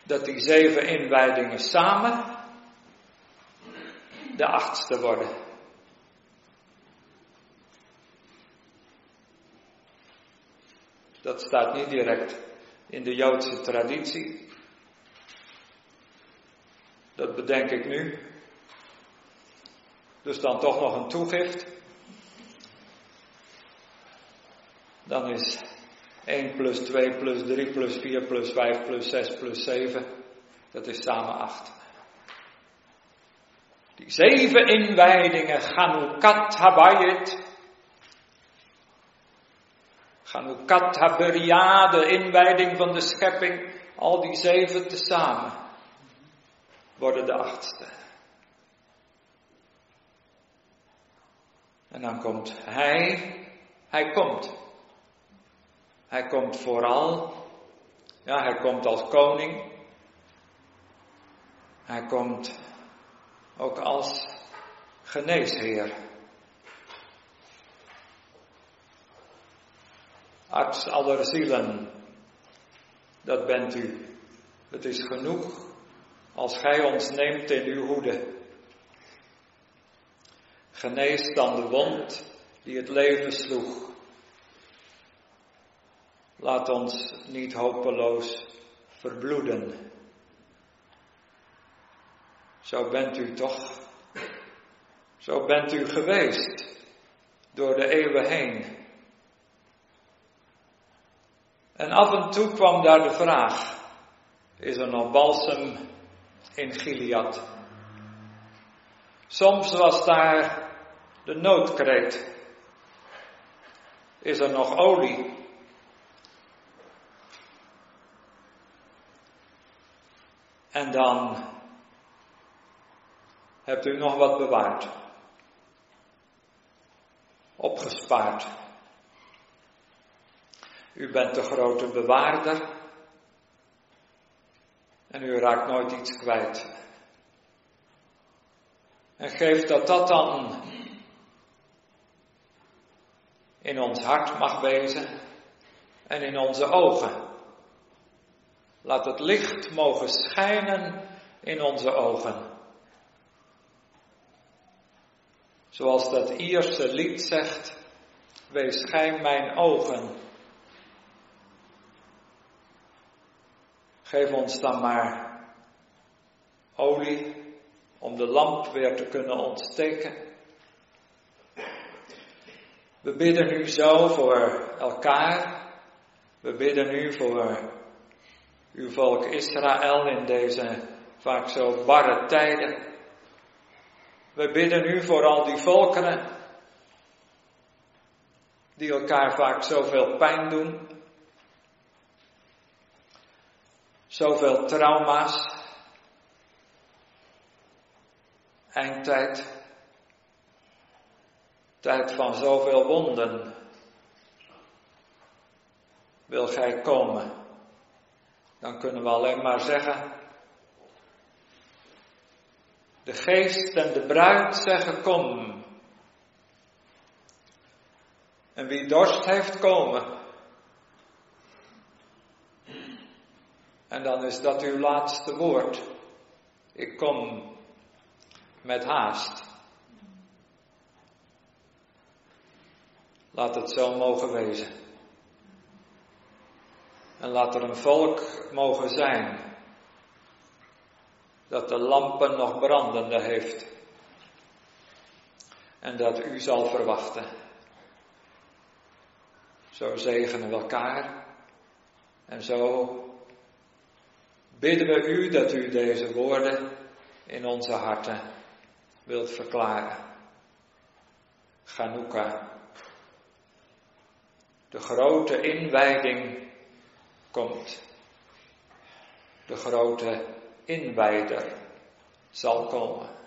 Dat die zeven inwijdingen samen de achtste worden. Dat staat niet direct in de Joodse traditie. Dat bedenk ik nu. Dus dan toch nog een toegift. Dan is 1 plus 2 plus 3 plus 4 plus 5 plus 6 plus 7. Dat is samen 8. Die zeven inwijdingen, Chanukat Habayit, Chanukat Haberia, de inwijding van de schepping, al die zeven tezamen worden de achtste. En dan komt hij, hij komt. Hij komt vooral, ja, hij komt als koning. Hij komt ook als geneesheer. Arts aller zielen, dat bent u. Het is genoeg als gij ons neemt in uw hoede. Genees dan de wond die het leven sloeg. Laat ons niet hopeloos verbloeden. Zo bent u toch. Zo bent u geweest door de eeuwen heen. En af en toe kwam daar de vraag: is er nog balsem in Gilead? Soms was daar de noodkreet. Is er nog olie? En dan hebt u nog wat bewaard. Opgespaard. U bent de grote bewaarder. En u raakt nooit iets kwijt. En geef dat dat dan in ons hart mag wezen en in onze ogen. Laat het licht mogen schijnen in onze ogen. Zoals dat Ierse lied zegt, wees schijn mijn ogen. Geef ons dan maar olie om de lamp weer te kunnen ontsteken. We bidden nu zo voor elkaar. We bidden nu voor uw volk Israël in deze vaak zo barre tijden. We bidden nu voor al die volkeren die elkaar vaak zoveel pijn doen, zoveel trauma's, eindtijd, tijd van zoveel wonden. Wil gij komen? Dan kunnen we alleen maar zeggen, de geest en de bruid zeggen kom. En wie dorst heeft komen. En dan is dat uw laatste woord. Ik kom. met haast. Laat het zo mogen wezen. En laat er een volk mogen zijn dat de lampen nog brandende heeft. En dat u zal verwachten. Zo zegenen we elkaar. En zo bidden we u dat u deze woorden in onze harten wilt verklaren. Chanukka. De grote inwijding komt. De grote inwijder zal komen.